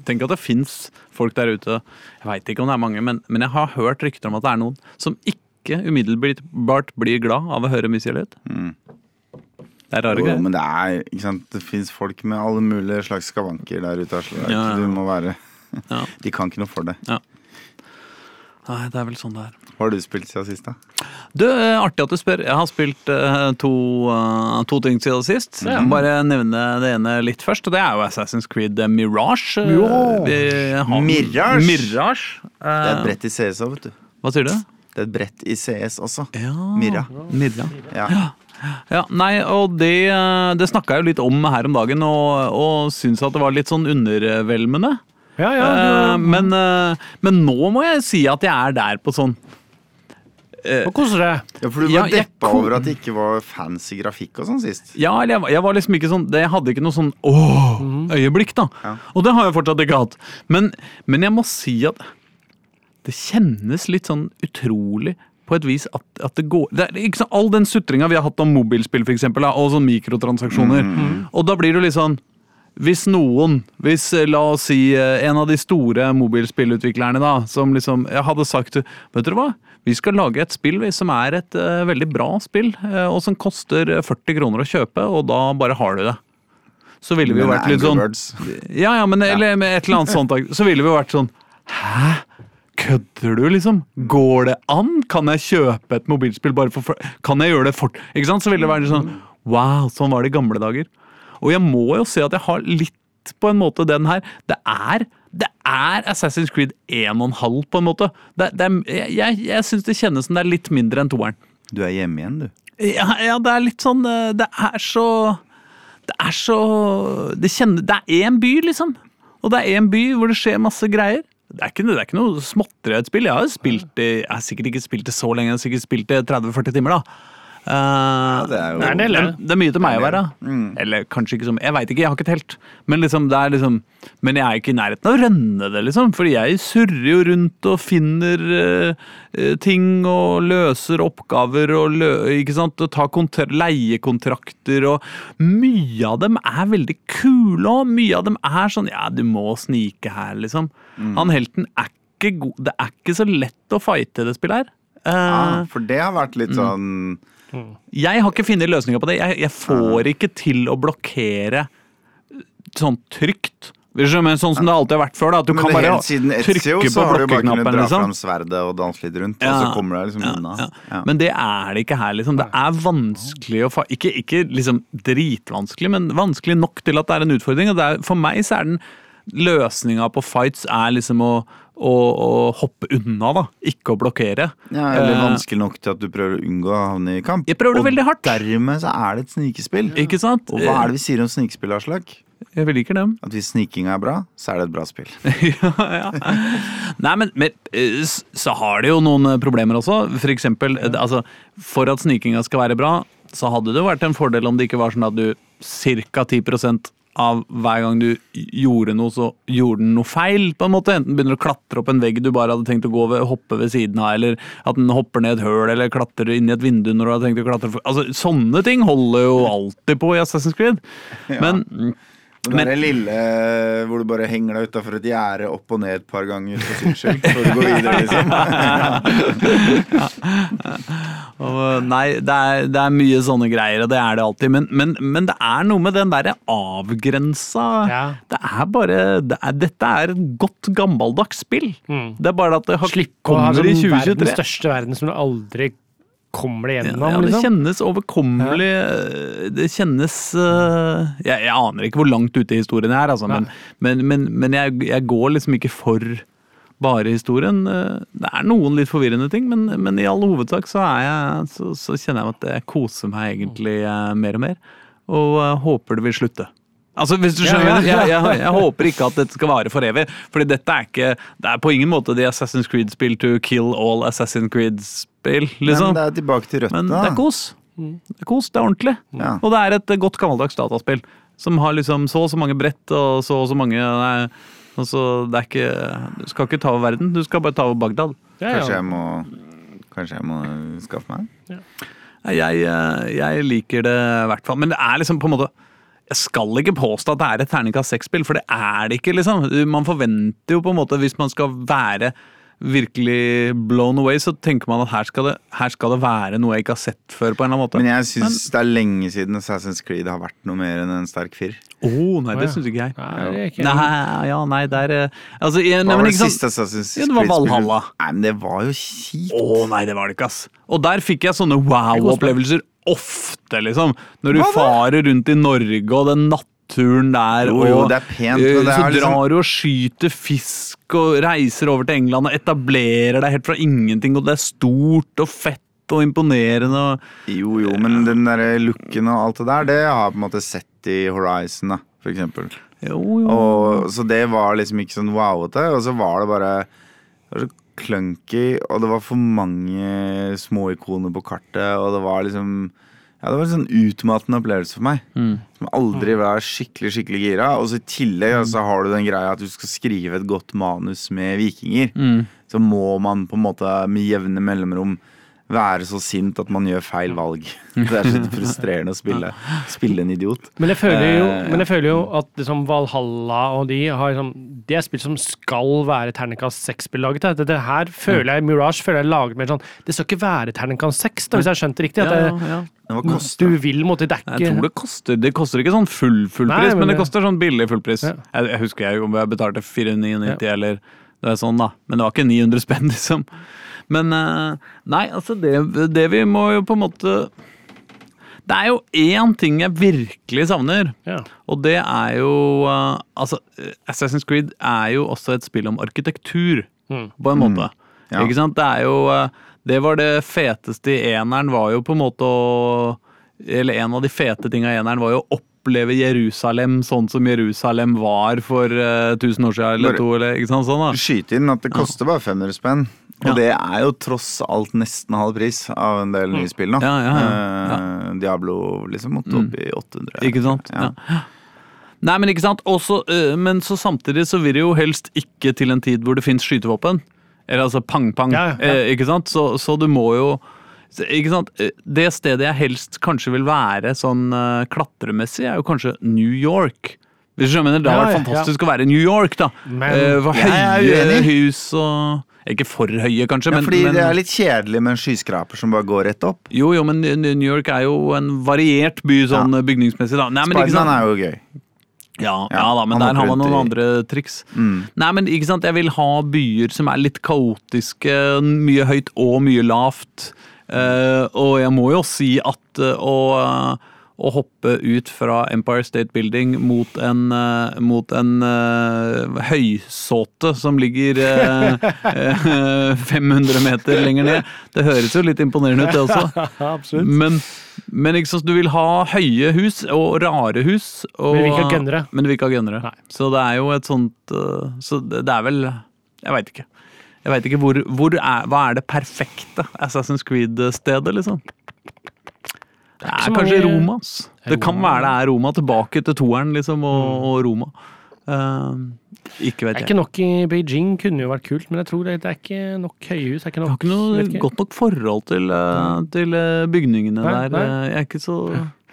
Tenk at det fins folk der ute Jeg veit ikke om det er mange, men, men jeg har hørt rykter om at det er noen som ikke umiddelbart blir glad av å høre Elliot. Mm. Det er rare greier. men det er ikke sant Det fins folk med alle mulige slags skavanker der ute. Er Ja, ja. Du må være Ja. De kan ikke noe for det. Nei, det er vel sånn det er. Hva har du spilt siden sist, da? Du, eh, Artig at du spør. Jeg har spilt eh, to, eh, to ting siden sist. Må Bare nevne det ene litt først. og Det er jo Assassin's Creed Mirage. Jo! Vi har- Mirage? Mirage. Det er et brett i CS òg, vet du. Hva sier du? Det er et brett i CS også. Ja. Mirra. Mirra. Ja. Ja, nei, og det, det snakka jeg jo litt om her om dagen, og, og syns at det var litt sånn undervelmende. Ja, ja. ja. du men, eh, men nå må jeg si at jeg er der på sånn må koser deg. ja, for du var deppa kom- over at det ikke var fancy grafikk og sånn sist. Ja, eller jeg, jeg var liksom ikke sånn Jeg hadde ikke noe sånn åh øyeblikk, da. Ja. Og det har jeg fortsatt ikke hatt. Men, men jeg må si at det kjennes litt sånn utrolig på et vis at, at det går det er, ikke sant, All den sutringa vi har hatt om mobilspill, for eksempel, og sånn mikrotransaksjoner. Og da blir du litt sånn hvis noen, hvis eh, la oss si eh, en av de store mobilspillutviklerne da, som liksom jeg hadde sagt Vet dere hva? Vi skal lage et spill som er et uh, veldig bra spill, uh, og som koster eh, 40 kroner å kjøpe, og da bare har du det. Så ville vi jo vært litt sånn. Ja, ja, men eller med et eller annet sånt Så ville vi jo vært sånn Hæ? Kødder du, liksom? Går det an? Kan jeg kjøpe et mobilspill bare for Kan jeg gjøre det fort? Ikke sant? Så ville det vært sånn Wow, sånn var det i gamle dager. Og jeg må jo si at jeg har litt på en måte den her. Det er det er Assassin's Creed 1,5 på en måte. Det, det er, jeg jeg syns det kjennes som det er litt mindre enn toeren. Du er hjemme igjen, du. Ja, ja, det er litt sånn eh, Det er så Det er så Det, kjenner, det er én by, liksom. Og det er én by hvor det skjer masse greier. Det er ikke, det er ikke noe småtteri av et spill. Jeg har jo spilt det Jeg har sikkert ikke spilt det så lenge, jeg har sikkert spilt det 30-40 timer, da. Eh, det er jo- Det er det, er mye til meg å være. Mm. Eller kanskje ikke som Jeg veit ikke, jeg har ikke telt. Men liksom, det er liksom Men jeg er ikke i nærheten av å rønne det, liksom. Fordi jeg surrer jo rundt og finner eh, ting og løser oppgaver og lø, ikke sant? Og tar kontra leiekontrakter og Mye av dem er veldig kule, og mye av dem er sånn Ja, du må snike her, liksom. Han helten er ikke god Det er ikke så lett å fighte det spillet her. Uh, ja, for det har vært Mm. litt sånn jeg har ikke funnet løsninga på det. Jeg, jeg får ikke til å blokkere sånn trygt Sånn som det alltid har vært før. da, At du Men kan bare trykke så på har du bare kunnet blokkeknappen. dra liksom. fram sverdet og danse litt rundt, og Ja. så kommer du deg liksom Ja, unna. ja. Men det er det ikke her, liksom. Det er vanskelig å fa... Ikke, ikke liksom dritvanskelig, men vanskelig nok til at det er en utfordring. Og er, for meg så er den løsninga på fights er liksom å, å, å hoppe unna, da. Ikke å blokkere. Ja, eller Eh, vanskelig nok til at du prøver å unngå å havne i kamp. Jeg prøver det og veldig hardt. dermed så er det et snikespill. Ikke sant? Og hva er det vi sier om snikespill, Aslak? Jeg liker dem. At hvis snikinga er bra, så er det et bra spill. ja, ja. Nei, men, men eh, så har det jo noen eh, problemer også. For eksempel, eh, altså, for at snikinga skal være bra, så hadde det vært en fordel om det ikke var sånn at du ca. 10 av hver gang du gjorde noe, så gjorde den noe feil. på en måte. Enten begynner å klatre opp en vegg du bare hadde tenkt å gå ved, hoppe ved siden av, eller at den hopper ned et høl, eller klatrer inn i et vindu når du hadde tenkt å klatre. Altså, Sånne ting holder jo alltid på i Assassin's Creed. Men Den Men- der lille hvor du bare henger deg utafor et gjerde opp og ned et par ganger for syns skyld, før du går videre, liksom. Og nei, det er, det er mye sånne greier, og det er det alltid. Men, men, men det er noe med den derre avgrensa Ja. Det er bare det er, Dette er et godt gammeldags spill. Mm. Det er bare at det har, ha kommer sånn i verdens største verden som du aldri kommer deg gjennom. Ja, det liksom. kjennes overkommelig Det kjennes uh, jeg, jeg aner ikke hvor langt ute i historien jeg er, altså, men, men, men, men jeg, jeg går liksom ikke for bare historien. Eh, Det er noen litt forvirrende ting, men, men i all hovedsak så, er jeg, så, så kjenner jeg at jeg koser meg egentlig eh, mer og mer. Og eh, håper det vil slutte. Altså, hvis du skjønner, ja, ja. Jeg, jeg, jeg håper ikke at dette skal vare for evig. Fordi dette er ikke Det er på ingen måte The Assassin's Creed-spill to kill all Assassin's Creed-spill, liksom. Men det er tilbake til røttene. Men det er kos. Det er kos, det er ordentlig. Ja. Og det er et godt gammeldags dataspill. Som har liksom så og så mange brett og så og så mange nei, altså, det er ikke, Du skal ikke ta over verden, du skal bare ta over Bagdad. Ja, Kanskje jeg må Kanskje jeg må skaffe meg en? Ja. Jeg, eh, jeg liker det i hvert fall. Men det er liksom på en måte Jeg skal ikke påstå at det er et terningkast seks-spill, for det er det ikke. liksom. Man forventer jo på en måte, hvis man skal være virkelig blown away, så tenker man at her skal det, her skal det være noe jeg ikke har sett før. på en eller annen måte. Men jeg syns det er lenge siden Assassin's Creed har vært noe mer enn en sterk fyr. Oh, nei, det syns ikke jeg. Nei, det er ikke Nei, ja, nei, der eh, Altså, jeg, Hva var det siste Assassin's Ja, det var Creed-spillet? Valhalla. Nei, men det var jo kjipt. Å nei, det var det ikke, ass. Og der fikk jeg sånne wow-opplevelser ofte, liksom. Når du farer rundt i Norge, og den natturen der, Jo, jo, og det er pent, men det så er liksom- drar du og skyter fisk og reiser over til England og etablerer deg helt fra ingenting, og det er stort og fett og imponerende og Jo, jo, men den der looken og alt det der, det har jeg på en måte sett i Horizon, da, for eksempel. Jo, jo. Og, så det var liksom ikke sånn wowete, og så var det bare det var så clunky, og det var for mange små ikoner på kartet, og det var liksom ja, det var en sånn utmattende opplevelse for meg. Mm. Som aldri var skikkelig skikkelig gira. Og så i tillegg Mm. så har du den greia at du skal skrive et godt manus med vikinger. Mm. Så må man på en måte med jevne mellomrom være så sint at man gjør feil valg. Det er så frustrerende å spille, spille en idiot. Men jeg føler jo, Eh, men jeg føler jo at liksom Valhalla og de har liksom, Det er spill som skal være terningkast seks-spill laget. Dette her føler jeg Mirage føler jeg laget mer sånn Det skal ikke være terningkast seks, hvis jeg har skjønt det riktig. At ja, det, ja. Du vil måtte dekke Jeg tror det koster Det koster ikke sånn full fullpris, Nei, men, men det koster sånn billig fullpris. Ja. Jeg, jeg husker jeg om jeg betalte 499 eller det er sånn, da. Men det var ikke 900 spenn, liksom. Men eh, Nei, altså, det, det vi må jo på en måte Det er jo én ting jeg virkelig savner. ja. Og det er jo eh, Altså, Assassin's Creed er jo også et spill om arkitektur, Mm. på en måte. ja. Ikke sant? Det er jo eh, Det var det feteste i eneren, var jo på en måte å Eller en av de fete tinga i eneren var jo å oppleve Jerusalem sånn som Jerusalem var for uh, 1000 år siden eller to, eller ikke sant sånn, da. Skyte inn at det koster bare 500 spenn. Og Ja. det er jo tross alt nesten halv pris av en del nye spill nå. Mm. Ja, ja, ja. Eh, Diablo liksom måtte opp i 800. Ikke sant? Ja. Ja. Nei, men ikke sant. Også, øh, men så samtidig så vil det jo helst ikke til en tid hvor det fins skytevåpen. Eller altså pang-pang. Ja, ja. Eh, ikke sant? Så, så du må jo ikke sant? Eh, Det stedet jeg helst kanskje vil være sånn eh, klatremessig, er jo kanskje New York. Hvis du skjønner, Det har Ja, vært ja, fantastisk å være i New York, da. Men- uh, for Jeg er høye uenig. hus og Ikke for høye, kanskje, Ja, men, fordi men det er litt kjedelig med en skyskraper som bare går rett opp. Jo, jo, men New York er jo en variert by sånn bygningsmessig, da. Nei? Spiderman er jo gøy. Ja, ja, Ja, da, men han der har man noen i... andre triks. Mm. Nei, men ikke sant, jeg vil ha byer som er litt kaotiske, mye høyt og mye lavt. Eh, og jeg må jo si at eh, å, å hoppe ut fra Empire State Building mot en, eh, mot en eh, høysåte som ligger eh, eh, 500 meter lenger ned, det høres jo litt imponerende ut, det også. Absolutt. Men, men sant, du vil ha høye hus og rare hus. Og, Men du vil ikke ha gønnere. Men du vil ikke ha gønnere. Så det er jo et sånt Så det det er vel Jeg veit ikke. Jeg vet ikke hvor, hvor er, Hva er det perfekte Assassin's Creed-stedet, liksom? Det er, så kanskje mange- Roma. ass. Det kan være det er Roma. Tilbake til toeren, liksom, og, og Roma. Uh, ikke vet Det er jeg. ikke nok i Beijing, kunne jo vært kult, men jeg tror det, det er ikke nok høyhus. Det er ikke Jeg nok, har ikke noe ikke. godt nok forhold til, uh, til eh, bygningene Nei, der. nei. Eh, Jeg er ikke så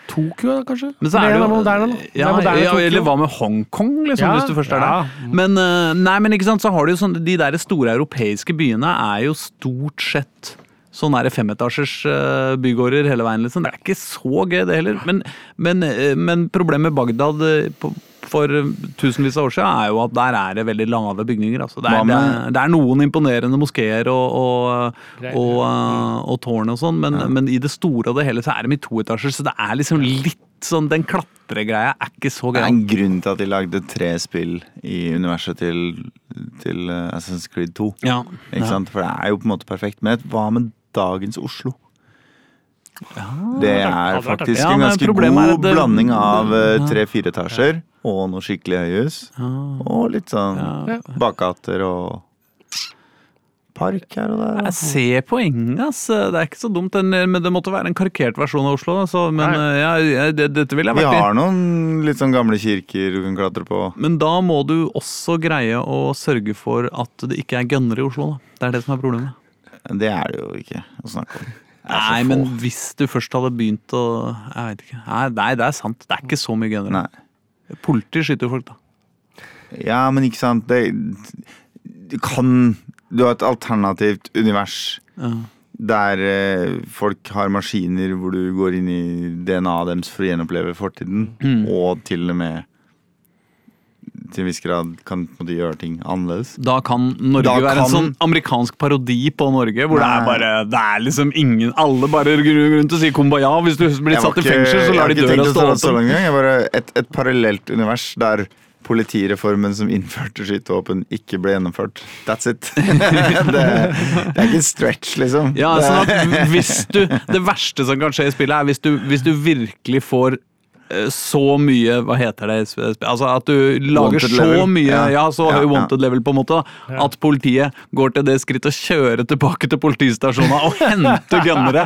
Tokyo, kanskje? Men så er det jo moderne, Ja, er moderne ja, eller hva med Hongkong, liksom, Ja, hvis du først er der. Men, eh, nei, men ikke sant, så har du jo sånn De der store europeiske byene er jo stort sett sånn nære femetasjers eh, bygårder hele veien, liksom. Det er ikke så gøy, det heller. Men, men, eh, men problemet med Bagdad på, for eh, tusenvis av år siden er jo at der er det veldig lave bygninger. Altså. Det, er, det, er, det er noen imponerende moskeer og, og, og, eh, og tårn og sånn, men, men i det store og det hele så er de i toetasjer, så det er liksom litt sånn Den klatregreia er ikke så Det er en grunn til at de lagde tre spill i universet til, til Assassin's Creed 2. Ja. Ikke ja. sant? For det er jo på en måte perfekt. Men hva med dagens Oslo? Det er faktisk Ja, en ganske god det- blanding av eh, tre-fire etasjer og noe skikkelig høyhus. Ja. Og litt sånn Ja. bakgater og park her og der. Jeg ser poenget, ass. Det er ikke så dumt. Men det måtte være en karikert versjon av Oslo. Da, så, men eh, ja, det, dette vil jeg Vi vært i. har noen litt sånn gamle kirker du kan klatre på. Men da må du også greie å sørge for at det ikke er gønnere i Oslo. Da. Det er det som er problemet. Det er det jo ikke å snakke om. Nei, men hvis du først hadde begynt å Jeg vet ikke. Nei, det er sant. Det er ikke så mye gønnere. Nei. Politi skyter jo folk, da. Ja, men ikke sant det, Du kan Du har et alternativt univers Ja. der eh, folk har maskiner hvor du går inn i DNA-et deres for å gjenoppleve fortiden, Mm. og til og med til en viss grad kan de måte gjøre ting annerledes. Da kan Norge Da være en sånn amerikansk parodi på Norge, hvor det er bare Det er liksom ingen Alle bare gruer rundt og sier kumbaya. Hvis du blir satt ikke, i fengsel, så lar de døra stå åpen. Jeg bare et, et parallelt univers der politireformen som innførte skytevåpen, ikke ble gjennomført. That's it. det, det er ikke en stretch, liksom. Ja, sånn at hvis du Det verste som kan skje i spillet, er hvis du, hvis du virkelig får så mye Hva heter det? Altså at du lager Wanted så level. mye Ja, Ja. så høy wanted ja. level, på en måte. Da, At politiet går til det skritt å kjøre tilbake til politistasjonen og hente gunnere.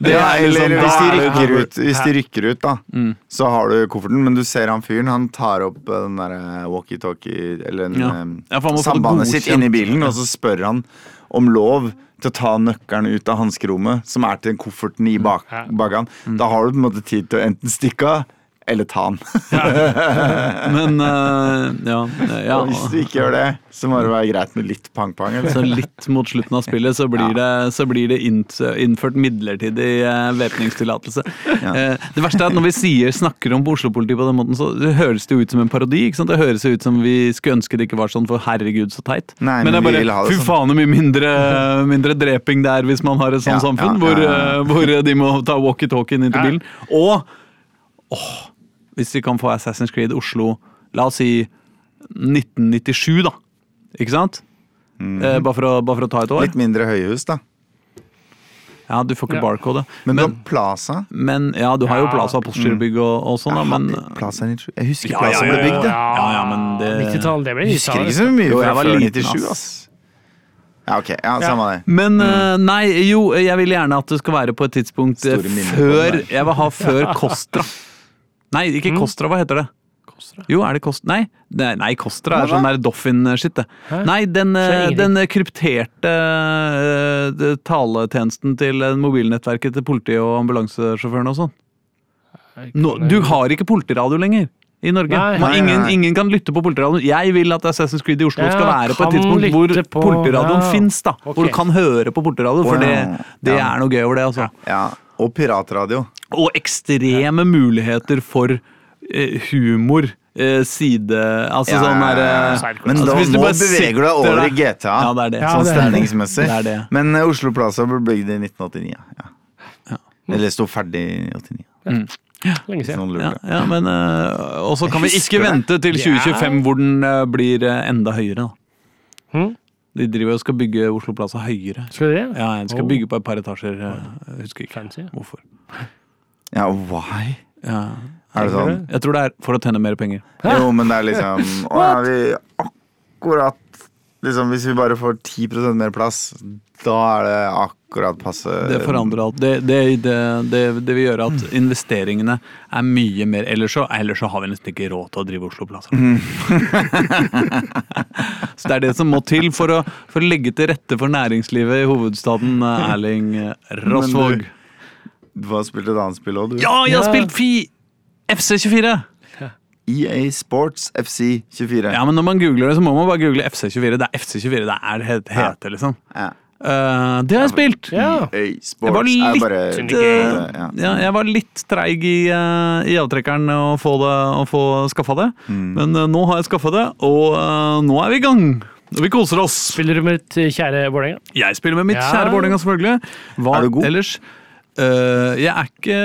Det er liksom- hvis de er rykker ut, hvis de rykker ut da, Mm. så har du kofferten, men du ser han fyren, han tar opp eh, den der walkietalkie, eller en, Ja. eh, Ja, sambandet sitt inni bilen, og så spør han om lov til å ta nøkkelen ut av hanskerommet, som er til den kofferten i bak, bagan. Mm. Da har du på en måte tid til å enten stikke av, eller ta han. Men uh, ja, ja. Og hvis du ikke gjør det, så må det være greit med litt pang-pang. Så litt mot slutten av spillet så blir det, så blir det innført midlertidig eh, væpningstillatelse. Eh, det verste er at når vi sier, snakker om Oslo-politiet på den måten, så det høres det jo ut som en parodi. ikke sant? Det høres ut som vi skulle ønske det ikke var sånn, for herregud, så teit. Nei, men det er bare det fy sånn. faen mye mindre, mindre dreping det er hvis man har et sånt samfunn, hvor, eh, hvor de må ta walkietalkien inn til bilen. Og åh, hvis vi kan få Assassin's Creed Oslo, la oss si 1997, da. Ikke sant? Eh, bare, for å, bare for å ta et år. Litt mindre høyhus, da. Ja, du får ikke Ja. barcode. Men, Men, du har Plaza. men ja, du har jo Ja, Plaza Postgirobygg og, og sånn, da, men Plaza Jeg husker Ja, Plaza ja, ble bygd, jeg. Ja, ja, men det det ble Jeg husker ikke så mye Jo, jeg var før liten, 97, ass. Ja, ok. Ja, samme det. Men eh, nei, jo, jeg vil gjerne at det skal være på et tidspunkt eh, Store før. Jeg vil ha før Kostra. Nei, ikke Kostra, hva heter det? Kostra? Jo, er det Kostra? Nei, nei, nei Kostra er sånn der Doffin-shit, Nei, den, eh, den krypterte eh, taletjenesten til eh, mobilnettverket til politi- og ambulansesjåførene og sånn. Nå, du har ikke politiradio lenger i Norge. Nei. Man, Nei, ingen, nei. ingen kan lytte på politiradioen. Jeg vil at Assassin's Creed i Oslo Ja, skal være på et kan tidspunkt hvor lytte på- politiradioen ja. fins, da. Ok. Hvor du kan høre på politiradio, for det, det Ja. er noe gøy over det, altså. Ja, Og piratradio. Og ekstreme muligheter for eh, humor eh, side Altså Ja, sånn der ja, eh, ja. Men Altså, da, hvis du nå bare beveger du deg over i GTA. Ja, det er det. Sånn er det. Men Oslo Plaza ble bygd i 1989. Ja. Ja. Eller sto ferdig i 89. Lenge siden. Ja, ja, men uh, Og så kan vi ikke vente til Ja. 2025 hvor den uh, blir uh, enda høyere. da. Hm? De driver og skal bygge Oslo Plaza høyere. Skal de det? Ja, De skal Oh. bygge på et par etasjer. Jeg husker ikke Fancy. hvorfor. Ja, why? Ja. Er det sånn? Jeg tror det er for å tjene mer penger. Jo, men det er liksom Å, ja, vi akkurat liksom, Hvis vi bare får 10% mer plass, da er det akkurat passe Det forandrer alt. Det, det, det, det, det vil gjøre at investeringene er mye mer Ellers så, ellers så har vi nesten ikke råd til å drive Oslo Plaza. så det er det som må til for å, for å legge til rette for næringslivet i hovedstaden. øh, Erling Rosvåg. Du har spilt et annet spill òg, du. Ja, jeg har Ja. spilt Fi! FC24! EA E Sports FC 24. Ja, men når man googler det, så må man bare google FC24. Det er FC24 det er det heter, liksom. Ja. Uh, det har jeg spilt! Ja. EA Jeg var litt, bare eh, ja. ja, jeg var litt treig i, uh, i avtrekkeren å få, det, å få skaffa det. Mm. Men uh, nå har jeg skaffa det, og nå er vi i gang. Og vi koser oss. Spiller du med ditt eh, kjære Vålerenga? Jeg spiller med mitt Ja. kjære Vålerenga, selvfølgelig. Hva Er du god? ellers? Eh, jeg, er ikke,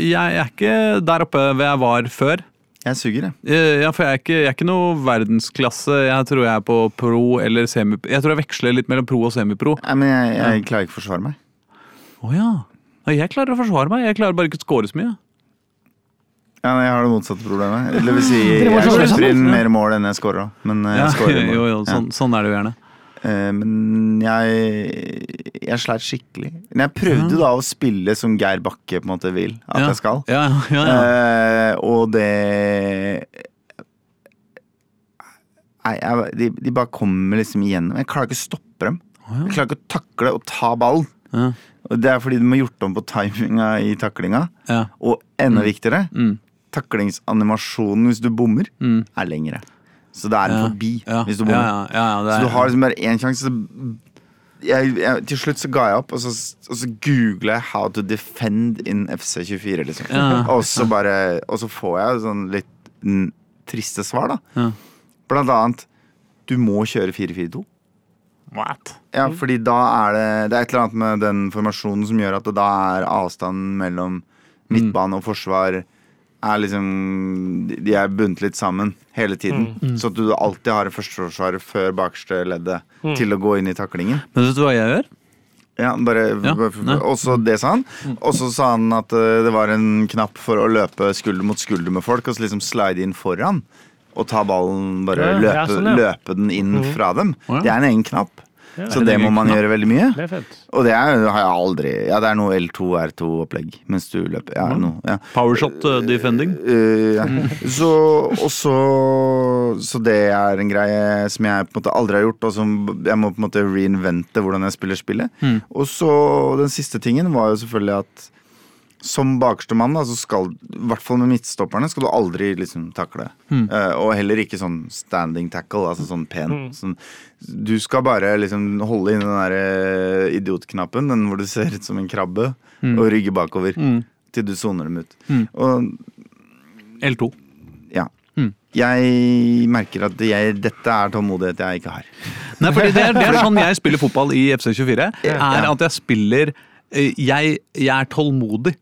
jeg er ikke der oppe hvor jeg var før. Jeg suger, jeg. Eh, Ja, for jeg er, ikke, jeg er ikke noe verdensklasse. Jeg tror jeg er på pro eller semi... Jeg tror jeg veksler litt mellom pro og semipro. Nei, men jeg, jeg klarer ikke å forsvare meg. Å oh, Ja, Jeg klarer å forsvare meg. Jeg klarer bare ikke å score så mye. Ja, nei, jeg har det motsatte problemet. Eller vil si, jeg slipper inn mer mål enn jeg scorer. Men jeg Ja, scorer mål. jo, jo, sånn, sånn er det jo gjerne. Ja. Eh, Men jeg, jeg sleit skikkelig. Men jeg prøvde da å spille som Geir Bakke på en måte vil at ja. jeg skal. Ja, ja, ja. Eh, og det Nei, jeg, de, de bare kommer liksom igjennom. Jeg klarer ikke å stoppe dem. Jeg klarer ikke å takle å ta ballen. ja. Og Det er fordi de har gjort om på timinga i taklinga. ja. Og enda viktigere, Mm. taklingsanimasjonen hvis du bommer, Mm. er lengre. Så det er en Ja. forbi Ja. hvis du Ja, bommer. ja, ja, ja, Så du har liksom bare én sjanse. Jeg, jeg, til slutt så ga jeg opp, og så, og så googla jeg 'How to defend in FC24'. Liksom. Ja. Og, så bare, og så får jeg sånn litt mm, triste svar, da. Ja. Blant annet Du må kjøre 4-4-2. What? Ja, fordi da er det Det er et eller annet med den formasjonen som gjør at da er avstanden mellom midtbane og forsvar er liksom de- er bundet litt sammen hele tiden. Så at du alltid har et førsteforsvar før bakerste leddet til å gå inn i taklingen. Men vet du hva jeg gjør? Ja, bare, Ja. Og så det sa han. Og så sa han at eh, det var en knapp for å løpe skulder mot skulder med folk, og så liksom slide inn foran. Og ta ballen, bare Ja, løpe, sånn, ja. løpe den inn fra dem. Det er en egen knapp. Ja. Så det må man gjøre veldig mye. Det. Og det er, har jeg aldri Ja, det er noe L2, R2-opplegg mens du løper. Ja, no, ja. Powershot uh, defending? Uh, ja. Så, også, så, så det er en greie som jeg på en måte aldri har gjort, og som jeg må på en måte reinvente hvordan jeg spiller spillet. Mm. Og så den siste tingen var jo selvfølgelig at som bakerste mann, da, så skal, i hvert fall med midtstopperne, skal du aldri liksom takle. Eh, og heller ikke sånn standing tackle, altså sånn pen. Sånn, du skal bare liksom holde inn den der eh, idiotknappen, den hvor du ser ut som en krabbe, og rygge bakover. Mm. Til du soner dem ut. Mm. Og L2. ja. Mm. Jeg merker at jeg, dette er tålmodighet jeg ikke har. Nei, fordi det er, det er sånn jeg spiller fotball i FC24. Er Ja. at jeg spiller eh, jeg, jeg er tålmodig.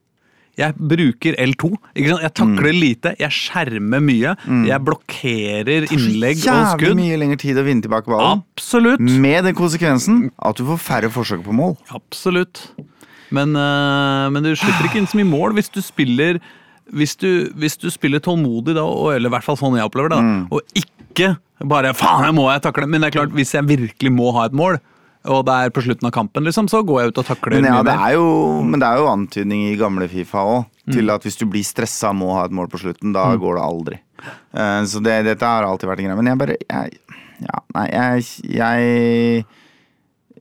Jeg bruker L2. Ikke sant? Jeg takler Mm. lite, jeg skjermer mye. Jeg blokkerer innlegg og skudd. Jævlig mye lengre tid å vinne tilbake ballen. Absolutt. Med den konsekvensen at du får færre forsøk på mål. Absolutt. Men, øh, men du slipper ikke inn så mye mål hvis du spiller hvis du, hvis du spiller tålmodig, da, og, eller i hvert fall sånn jeg opplever det, da, Mm. og ikke bare 'faen, jeg må jeg takle', men det er klart, hvis jeg virkelig må ha et mål, og det er på slutten av kampen, liksom, så går jeg ut og takler Men, ja, mye det er jo, men det er jo antydning i gamle Fifa òg, til at hvis du blir stressa og må ha et mål på slutten, da går det aldri. Eh, så det, dette har alltid vært en greie. Men jeg bare jeg, Ja, nei, jeg, jeg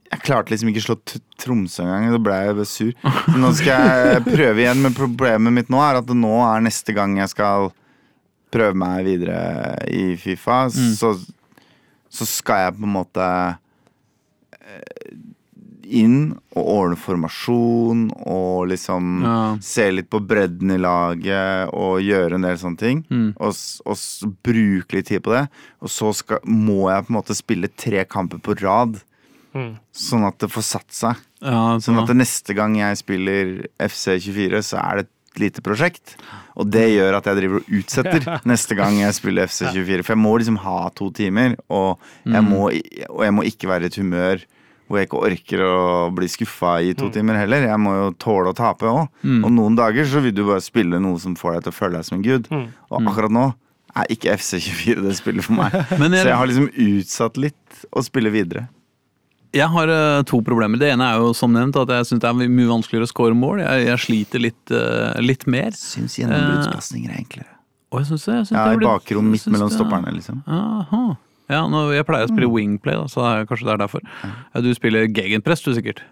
jeg klarte liksom ikke å slå Tromsø engang. Da ble jeg sur. Så nå skal jeg prøve igjen, men problemet mitt nå er at nå er neste gang jeg skal prøve meg videre i Fifa, så, så skal jeg på en måte inn og ordne formasjon og liksom Ja. se litt på bredden i laget og gjøre en del sånne ting. Mm. Og, og bruke litt tid på det. Og så skal, må jeg på en måte spille tre kamper på rad, Mm. sånn at det får satt seg. Ja, Sånn sånn, at neste gang jeg spiller FC24, så er det et lite prosjekt. Og det gjør at jeg driver og utsetter neste gang jeg spiller FC24. For jeg må liksom ha to timer, og jeg må, og jeg må ikke være i et humør hvor jeg ikke orker å bli skuffa i to timer heller. Jeg må jo tåle å tape òg. Og noen dager så vil du bare spille noe som får deg til å føle deg som en gud. Og akkurat nå er ikke FC24 det spillet for meg. Men jeg- Så jeg har liksom utsatt litt å spille videre. Jeg har eh, to problemer. Det ene er jo som nevnt at jeg syns det er mye vanskeligere å score mål. Jeg, jeg sliter litt, uh, litt mer. Syns gjennombruddspasninger er enklere. Og jeg synes det, jeg synes Ja, det i bakrom midt mellom stopperne, liksom. Aha. Ja, nå, jeg pleier å spille wingplay, da, så det er, kanskje det er derfor. Ja, Du spiller gegenpress, du sikkert?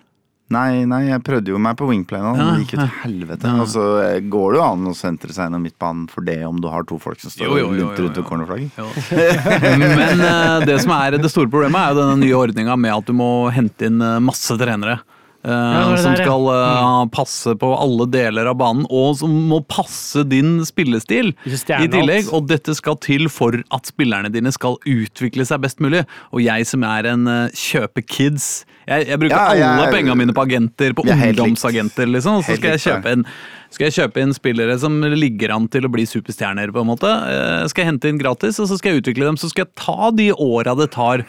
Nei, nei, jeg prøvde jo meg på wingplay nå. Det gikk jo til helvete. Og så eh, går det jo an å sentre seg gjennom midtbanen for det om du har to folk som står Jo, jo, jo, jo, rundt ved cornerflagget. Men eh, det som er det store problemet, er jo denne nye ordninga med at du må hente inn eh, masse trenere. Eh, er som der, ja. skal eh, passe på alle deler av banen, og som må passe din spillestil i tillegg. Og dette skal til for at spillerne dine skal utvikle seg best mulig. Og jeg som er en uh, kjøpe-kids jeg, jeg bruker Ja, jeg alle pengene mine på agenter, på er ungdomsagenter, liksom. Så skal jeg kjøpe en, skal jeg kjøpe inn spillere som ligger an til å bli superstjerner, på en måte. Skal jeg hente inn gratis, og så skal jeg utvikle dem. Så skal jeg ta de åra det tar.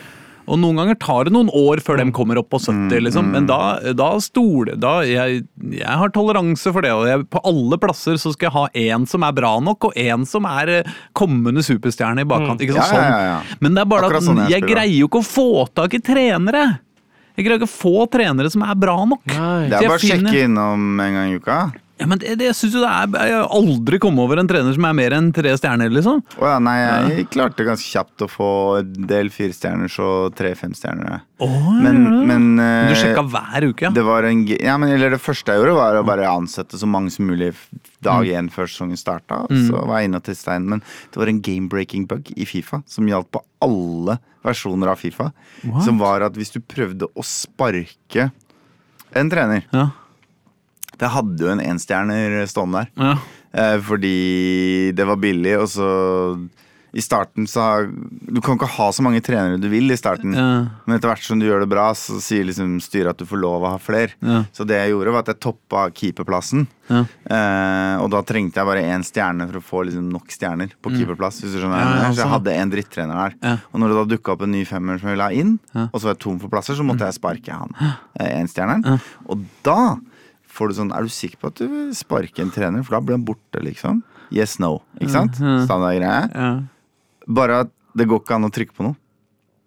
Og noen ganger tar det noen år før de kommer opp på 70, liksom. Men da, da stoler da jeg, jeg har toleranse for det. Og jeg, på alle plasser så skal jeg ha én som er bra nok, og én som er eh, kommende superstjerne i bakkant. Ikke sånn. Ja, ja, ja, ja. Sånn. Men det er bare Akkurat at sånn jeg jeg greier jo ikke å få tak i trenere. Jeg greier ikke å få trenere som er bra nok. Nei. Det er bare å finner- sjekke innom en gang i uka. Ja, men det, det, jeg synes jo det er Jeg har aldri kommet over en trener som er mer enn tre stjerner, liksom. Å ja, nei, jeg klarte ganske kjapt å få en del firestjerners og tre femstjernere. Men, men Du eh, sjekka hver uke, ja? Det var en, ja, men, eller det første jeg gjorde, var å bare ansette så mange som mulig dag én før sesongen starta. Så var jeg inne til Stein. Men det var en game-breaking bug i Fifa som gjaldt på alle versjoner av Fifa. What? Som var at hvis du prøvde å sparke en trener Ja. Det hadde jo en enstjerner stående der. ja. Eh, fordi det var billig, og så i starten så har Du kan ikke ha så mange trenere du vil i starten. Ja. Men etter hvert som du gjør det bra, så sier liksom styret at du får lov å ha flere. Ja. Så det jeg gjorde, var at jeg toppa keeperplassen. Ja. Eh, og da trengte jeg bare én stjerne for å få liksom nok stjerner på keeperplass. Hvis du skjønner Mm. Ja. Så jeg sånn. hadde en drittrener der. Og når det da dukka opp en ny femmer som jeg ville ha inn, og så var jeg tom for plasser, så måtte jeg sparke han eh, enstjerneren. Og da får du sånn Er du sikker på at du vil sparke en trener? For da blir han borte, liksom. Yes, no. Ikke sant? Ja. Standardgreie. ja. Bare at det går ikke an å trykke på noe.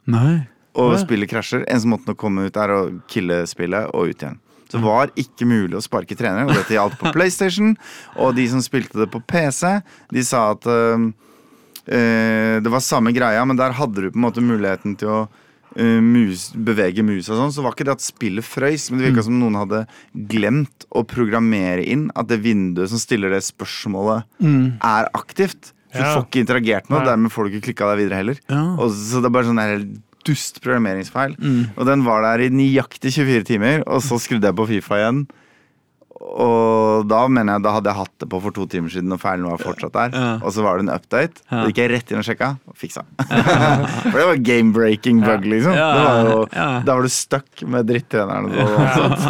Nei. Og Nei. spillet krasjer. Eneste måten å komme ut er å kille spillet og ut igjen. Så det var ikke mulig å sparke trenere, og dette gjaldt på PlayStation. Og de som spilte det på PC, de sa at øh, øh, det var samme greia, men der hadde du på en måte muligheten til å øh, mus, bevege musa og sånn. Så var ikke det at spillet frøys, men det virka som noen hadde glemt å programmere inn at det vinduet som stiller det spørsmålet, er aktivt. Så du får ikke interagert med det, og dermed får du ikke klikka deg videre heller. Ja. Og så det er bare sånn der dust programmeringsfeil. Mm. Og den var der i nøyaktig 24 timer, og så skrudde jeg på Fifa igjen. Og da mener jeg da hadde jeg hatt det på for to timer siden, og feilen var fortsatt der. Ja. Og så var det en update. Ja. Da gikk jeg rett inn og sjekka, og fiksa. for det var game-breaking bug, liksom. Ja, Det var jo. Da var du stuck med drittreneren. og sånt.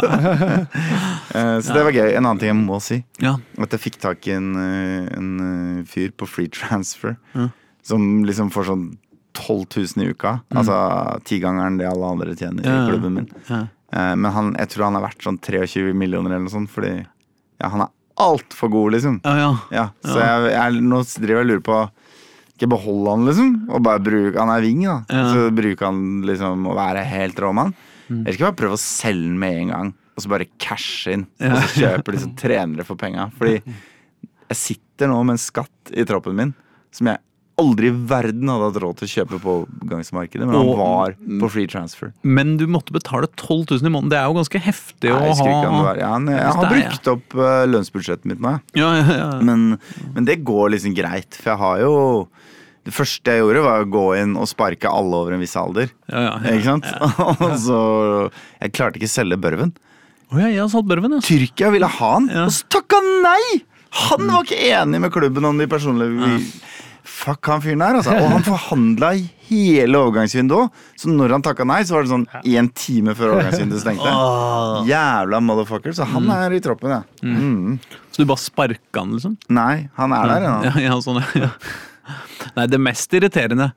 Eh, så det var gøy. En annen ting jeg må si. Ja. At jeg fikk tak i en, eh, en eh, fyr på free transfer som liksom får sånn 12 000 i uka. Altså tigangeren det alle andre tjener i klubben min. Eh, Men han, jeg tror han er verdt sånn 23 millioner eller noe sånt, fordi ja, han er altfor god, liksom. Ja, ja. Ja, så jeg, jeg, nå driver jeg og lurer på Ikke beholde han, liksom, og bare bruke Han er wing, da. Så bruker han liksom å være helt rå mann. Mm. Eller skal bare prøve å selge den med en gang, og så bare cashe inn. Og så kjøper disse trenere for penga. Fordi jeg sitter nå med en skatt i troppen min som jeg aldri i verden hadde hatt råd til å kjøpe på gangsmarkedet, men han Og- var på free transfer. Men du måtte betale 12 000 i måneden. Det er jo ganske heftig Nei, å jeg ha. ja, han- Jeg har brukt opp uh, lønnsbudsjettet mitt nå, jeg. Ja, ja, ja. Men, men det går liksom greit, for jeg har jo Det første jeg gjorde, var å gå inn og sparke alle over en viss alder. Ja, ja, ja. Ikke sant? Og så Jeg klarte ikke å selge Børven. Oh, ja, jeg Børven, ja. Tyrkia ville ha han, Ja. og så takka han nei! Han var ikke enig med klubben om de personlige Fuck han fyren der, altså. Og han forhandla i hele overgangsvinduet. Så når han takka nei, så var det sånn én time før overgangsvinduet stengte. Oh. Jævla motherfucker. Så han er i troppen, ja. Mm. Så du bare sparka han, liksom? Nei, han er der ennå. Ja, ja, sånn, ja. Nei, det mest irriterende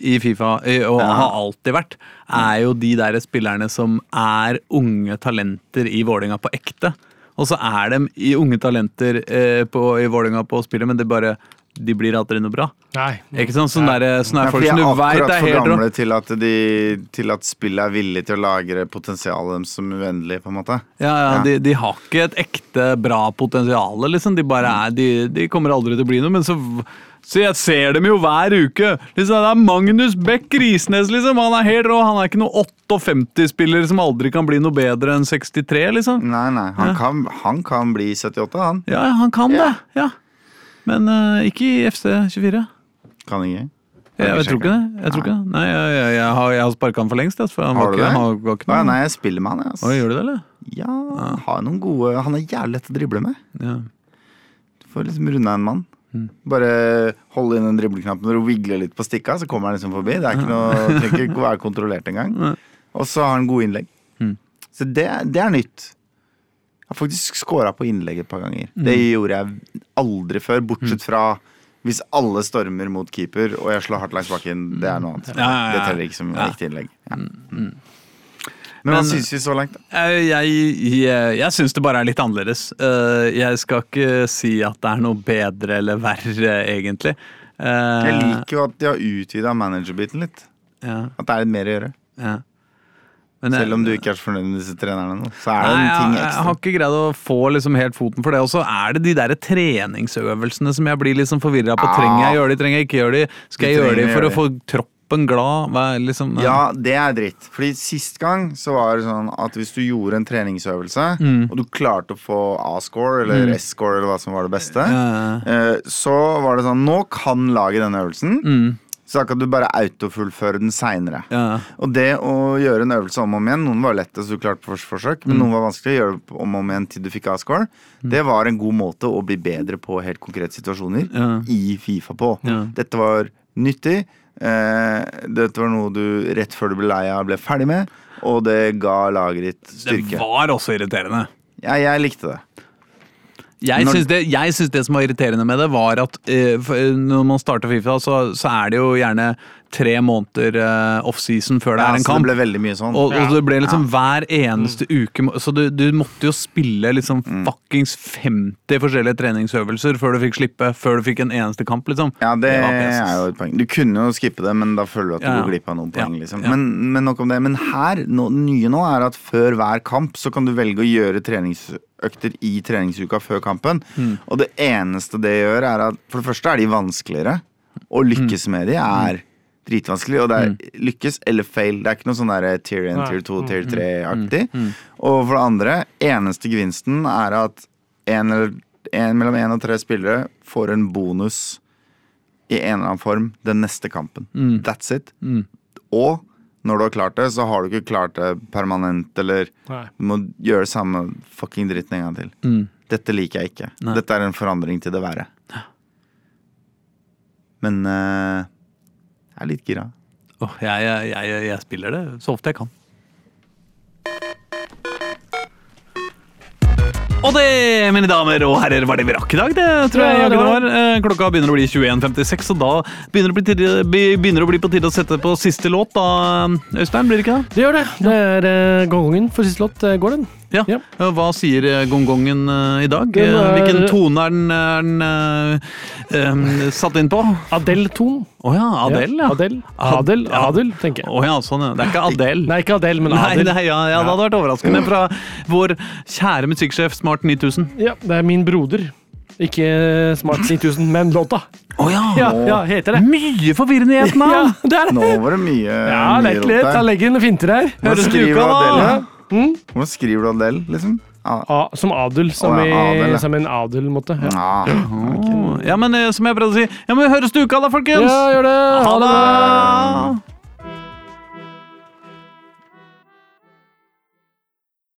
i Fifa, og Ja. har alltid vært, er jo de der spillerne som er unge talenter i Vålinga på ekte. Og så er de i unge talenter eh, på, i Vålinga på spillet, men det bare de blir aldri noe bra. Nei. Ikke sant? Sånn der, sånn der for folk som er du veit er for helt rå. gamle til at, de, til at spillet er villig til å lagre potensialet deres som uendelig, på en måte. Ja, ja, Ja. de, de har ikke et ekte bra potensial, liksom. De bare er, de, de kommer aldri til å bli noe, men så så jeg ser dem jo hver uke. Liksom, det er Magnus Beck Risnes, liksom. Han er helt rå. Han er ikke noen 58-spiller som aldri kan bli noe bedre enn 63, liksom. Nei, nei, han, Ja. kan, han kan bli 78, han. Ja, han kan Ja. det. Ja. Men uh, ikke i FC24. Kan ikke. Jeg, jeg, tror ikke det. Jeg tror ikke det. Nei, jeg, jeg, jeg har, jeg har sparka han for lengst. altså, For han Har du ikke, det? han var ikke nei, jeg spiller med han, Altså. Oi, gjør du det, eller? Ja, har noen gode Han er jævlig lett å drible med. Ja. Du får liksom runda en mann. Mm. Bare holde inn den dribleknappen når du vigler litt på stikka, så kommer han liksom forbi. Det er ikke noe, trenger ikke være kontrollert engang. Og så har han gode innlegg. Mm. Så det, det er nytt. Jeg har faktisk scora på innlegg et par ganger. Mm. Det gjorde jeg aldri før, bortsett fra hvis alle stormer mot keeper og jeg slår hardt langs bakken. Det er noe annet. Ja, ja, ja. Det teller ikke som riktig innlegg. Ja. mm. Men hva syns vi så langt, da? Jeg, jeg, jeg, jeg syns det bare er litt annerledes. Eh, jeg skal ikke si at det er noe bedre eller verre, egentlig. Eh, Jeg liker jo at de har utvida managerbiten litt. ja, At det er mer å gjøre. ja. Men Selv om du ikke er så fornøyd med disse trenerne nå, så er det Nei, en ting ekstra. jeg har ikke greid å få liksom helt foten for det. Og så er det de der treningsøvelsene som jeg blir liksom forvirra på. Ah. Trenger jeg gjøre de, trenger jeg ikke gjøre de? Skal jeg gjøre de for å få troppen glad? Liksom, Ja, det er dritt. Fordi sist gang så var det sånn at hvis du gjorde en treningsøvelse, Mm. og du klarte å få A-score eller S-score eller hva som var det beste, Ja. eh, så var det sånn Nå kan laget denne øvelsen, Mm, så da kan du bare autofullføre den seinere. ja. Og det å gjøre en øvelse om og om igjen Noen var lette, så du klarte på første forsøk, men noen var vanskelig å gjøre om og om igjen til du fikk A-score. Det var en god måte å bli bedre på helt konkrete situasjoner Ja. i Fifa på. Ja. Dette var nyttig. Eh, dette var noe du rett før du ble lei av, ble ferdig med. Og det ga laget ditt styrke. Det var også irriterende. Ja, jeg likte det. Jeg syns det, det som var irriterende med det, var at eh, eh, når man starter Fifa, så, så er det jo gjerne tre måneder eh, offseason før det Ja, er en kamp. det ble veldig mye sånn. Og, Ja. og det ble liksom hver eneste uke Så du, du måtte jo spille liksom Mm. fuckings 50 forskjellige treningsøvelser før du fikk slippe. Før du fikk en eneste kamp, liksom. Ja, det, det er jo et poeng. Du kunne jo skippe det, men da føler du at du Ja, ja. går glipp av noen poeng. Ja, liksom. Men, men nok om det. Men her, no, det nye nå er at før hver kamp så kan du velge å gjøre treningsøkter i treningsuka før kampen. Mm. Og det eneste det gjør, er at for det første er de vanskeligere. Å lykkes Mm. med de er dritvanskelig, og det er lykkes eller fail. Det er ikke noe sånn der tier 1, tier 2, Mm, tier mm, 3-aktig. Og for det andre, eneste gevinsten er at en eller en, mellom én og tre spillere får en bonus i en eller annen form den neste kampen. Mm. That's it. Mm. Og når du har klart det, så har du ikke klart det permanent, eller Nei. du må gjøre samme fucking dritten en gang til. Mm. Dette liker jeg ikke. Nei. Dette er en forandring til det verre. Men eh, jeg er litt gira. Oh, jeg, jeg, jeg, jeg spiller det så ofte jeg kan. Og det, mine damer og herrer, var det vi rakk i dag. Det tror jeg Ja, det var. Eh, Klokka begynner å bli 21.56, og da begynner det, å bli tide, begynner det å bli på tide å sette på siste låt. da, Øystein, blir det ikke det? Det gjør det. Det er gangen gongongen for siste låt. eh, går den? Ja. Ja. Eh, Hva sier eh, gongongen eh, i dag? Er- Hvilken tone er den, er den eh, satt inn på? Å Adele-ton. ja, Adele, ja. Adel, Adel, ja. Adel, tenker jeg. Oh ja, sånn. Det er ikke Adele. Nei, ikke Adele, men Adel. nei ja, ja, det hadde vært overraskende fra vår kjære musikksjef Smart 9000. Ja, det er min broder. Ikke Smart 9000, men låta. Å ja. Ja, ja, heter det. Mye forvirrende i et Ja, det er Nå var det mye Ja, mye rot der. Da legger en finter her. Høres du da? Adele? Mm? Hvordan skriver du Adel, liksom? Ah, A, som adel, som, oh, ja, i, adel, ja. som en adelmåte. Ja. ah. okay. Ja, men eh, som jeg prøvde å si, ja, men vi høres til uka da, folkens! ja, gjør det! Ha det!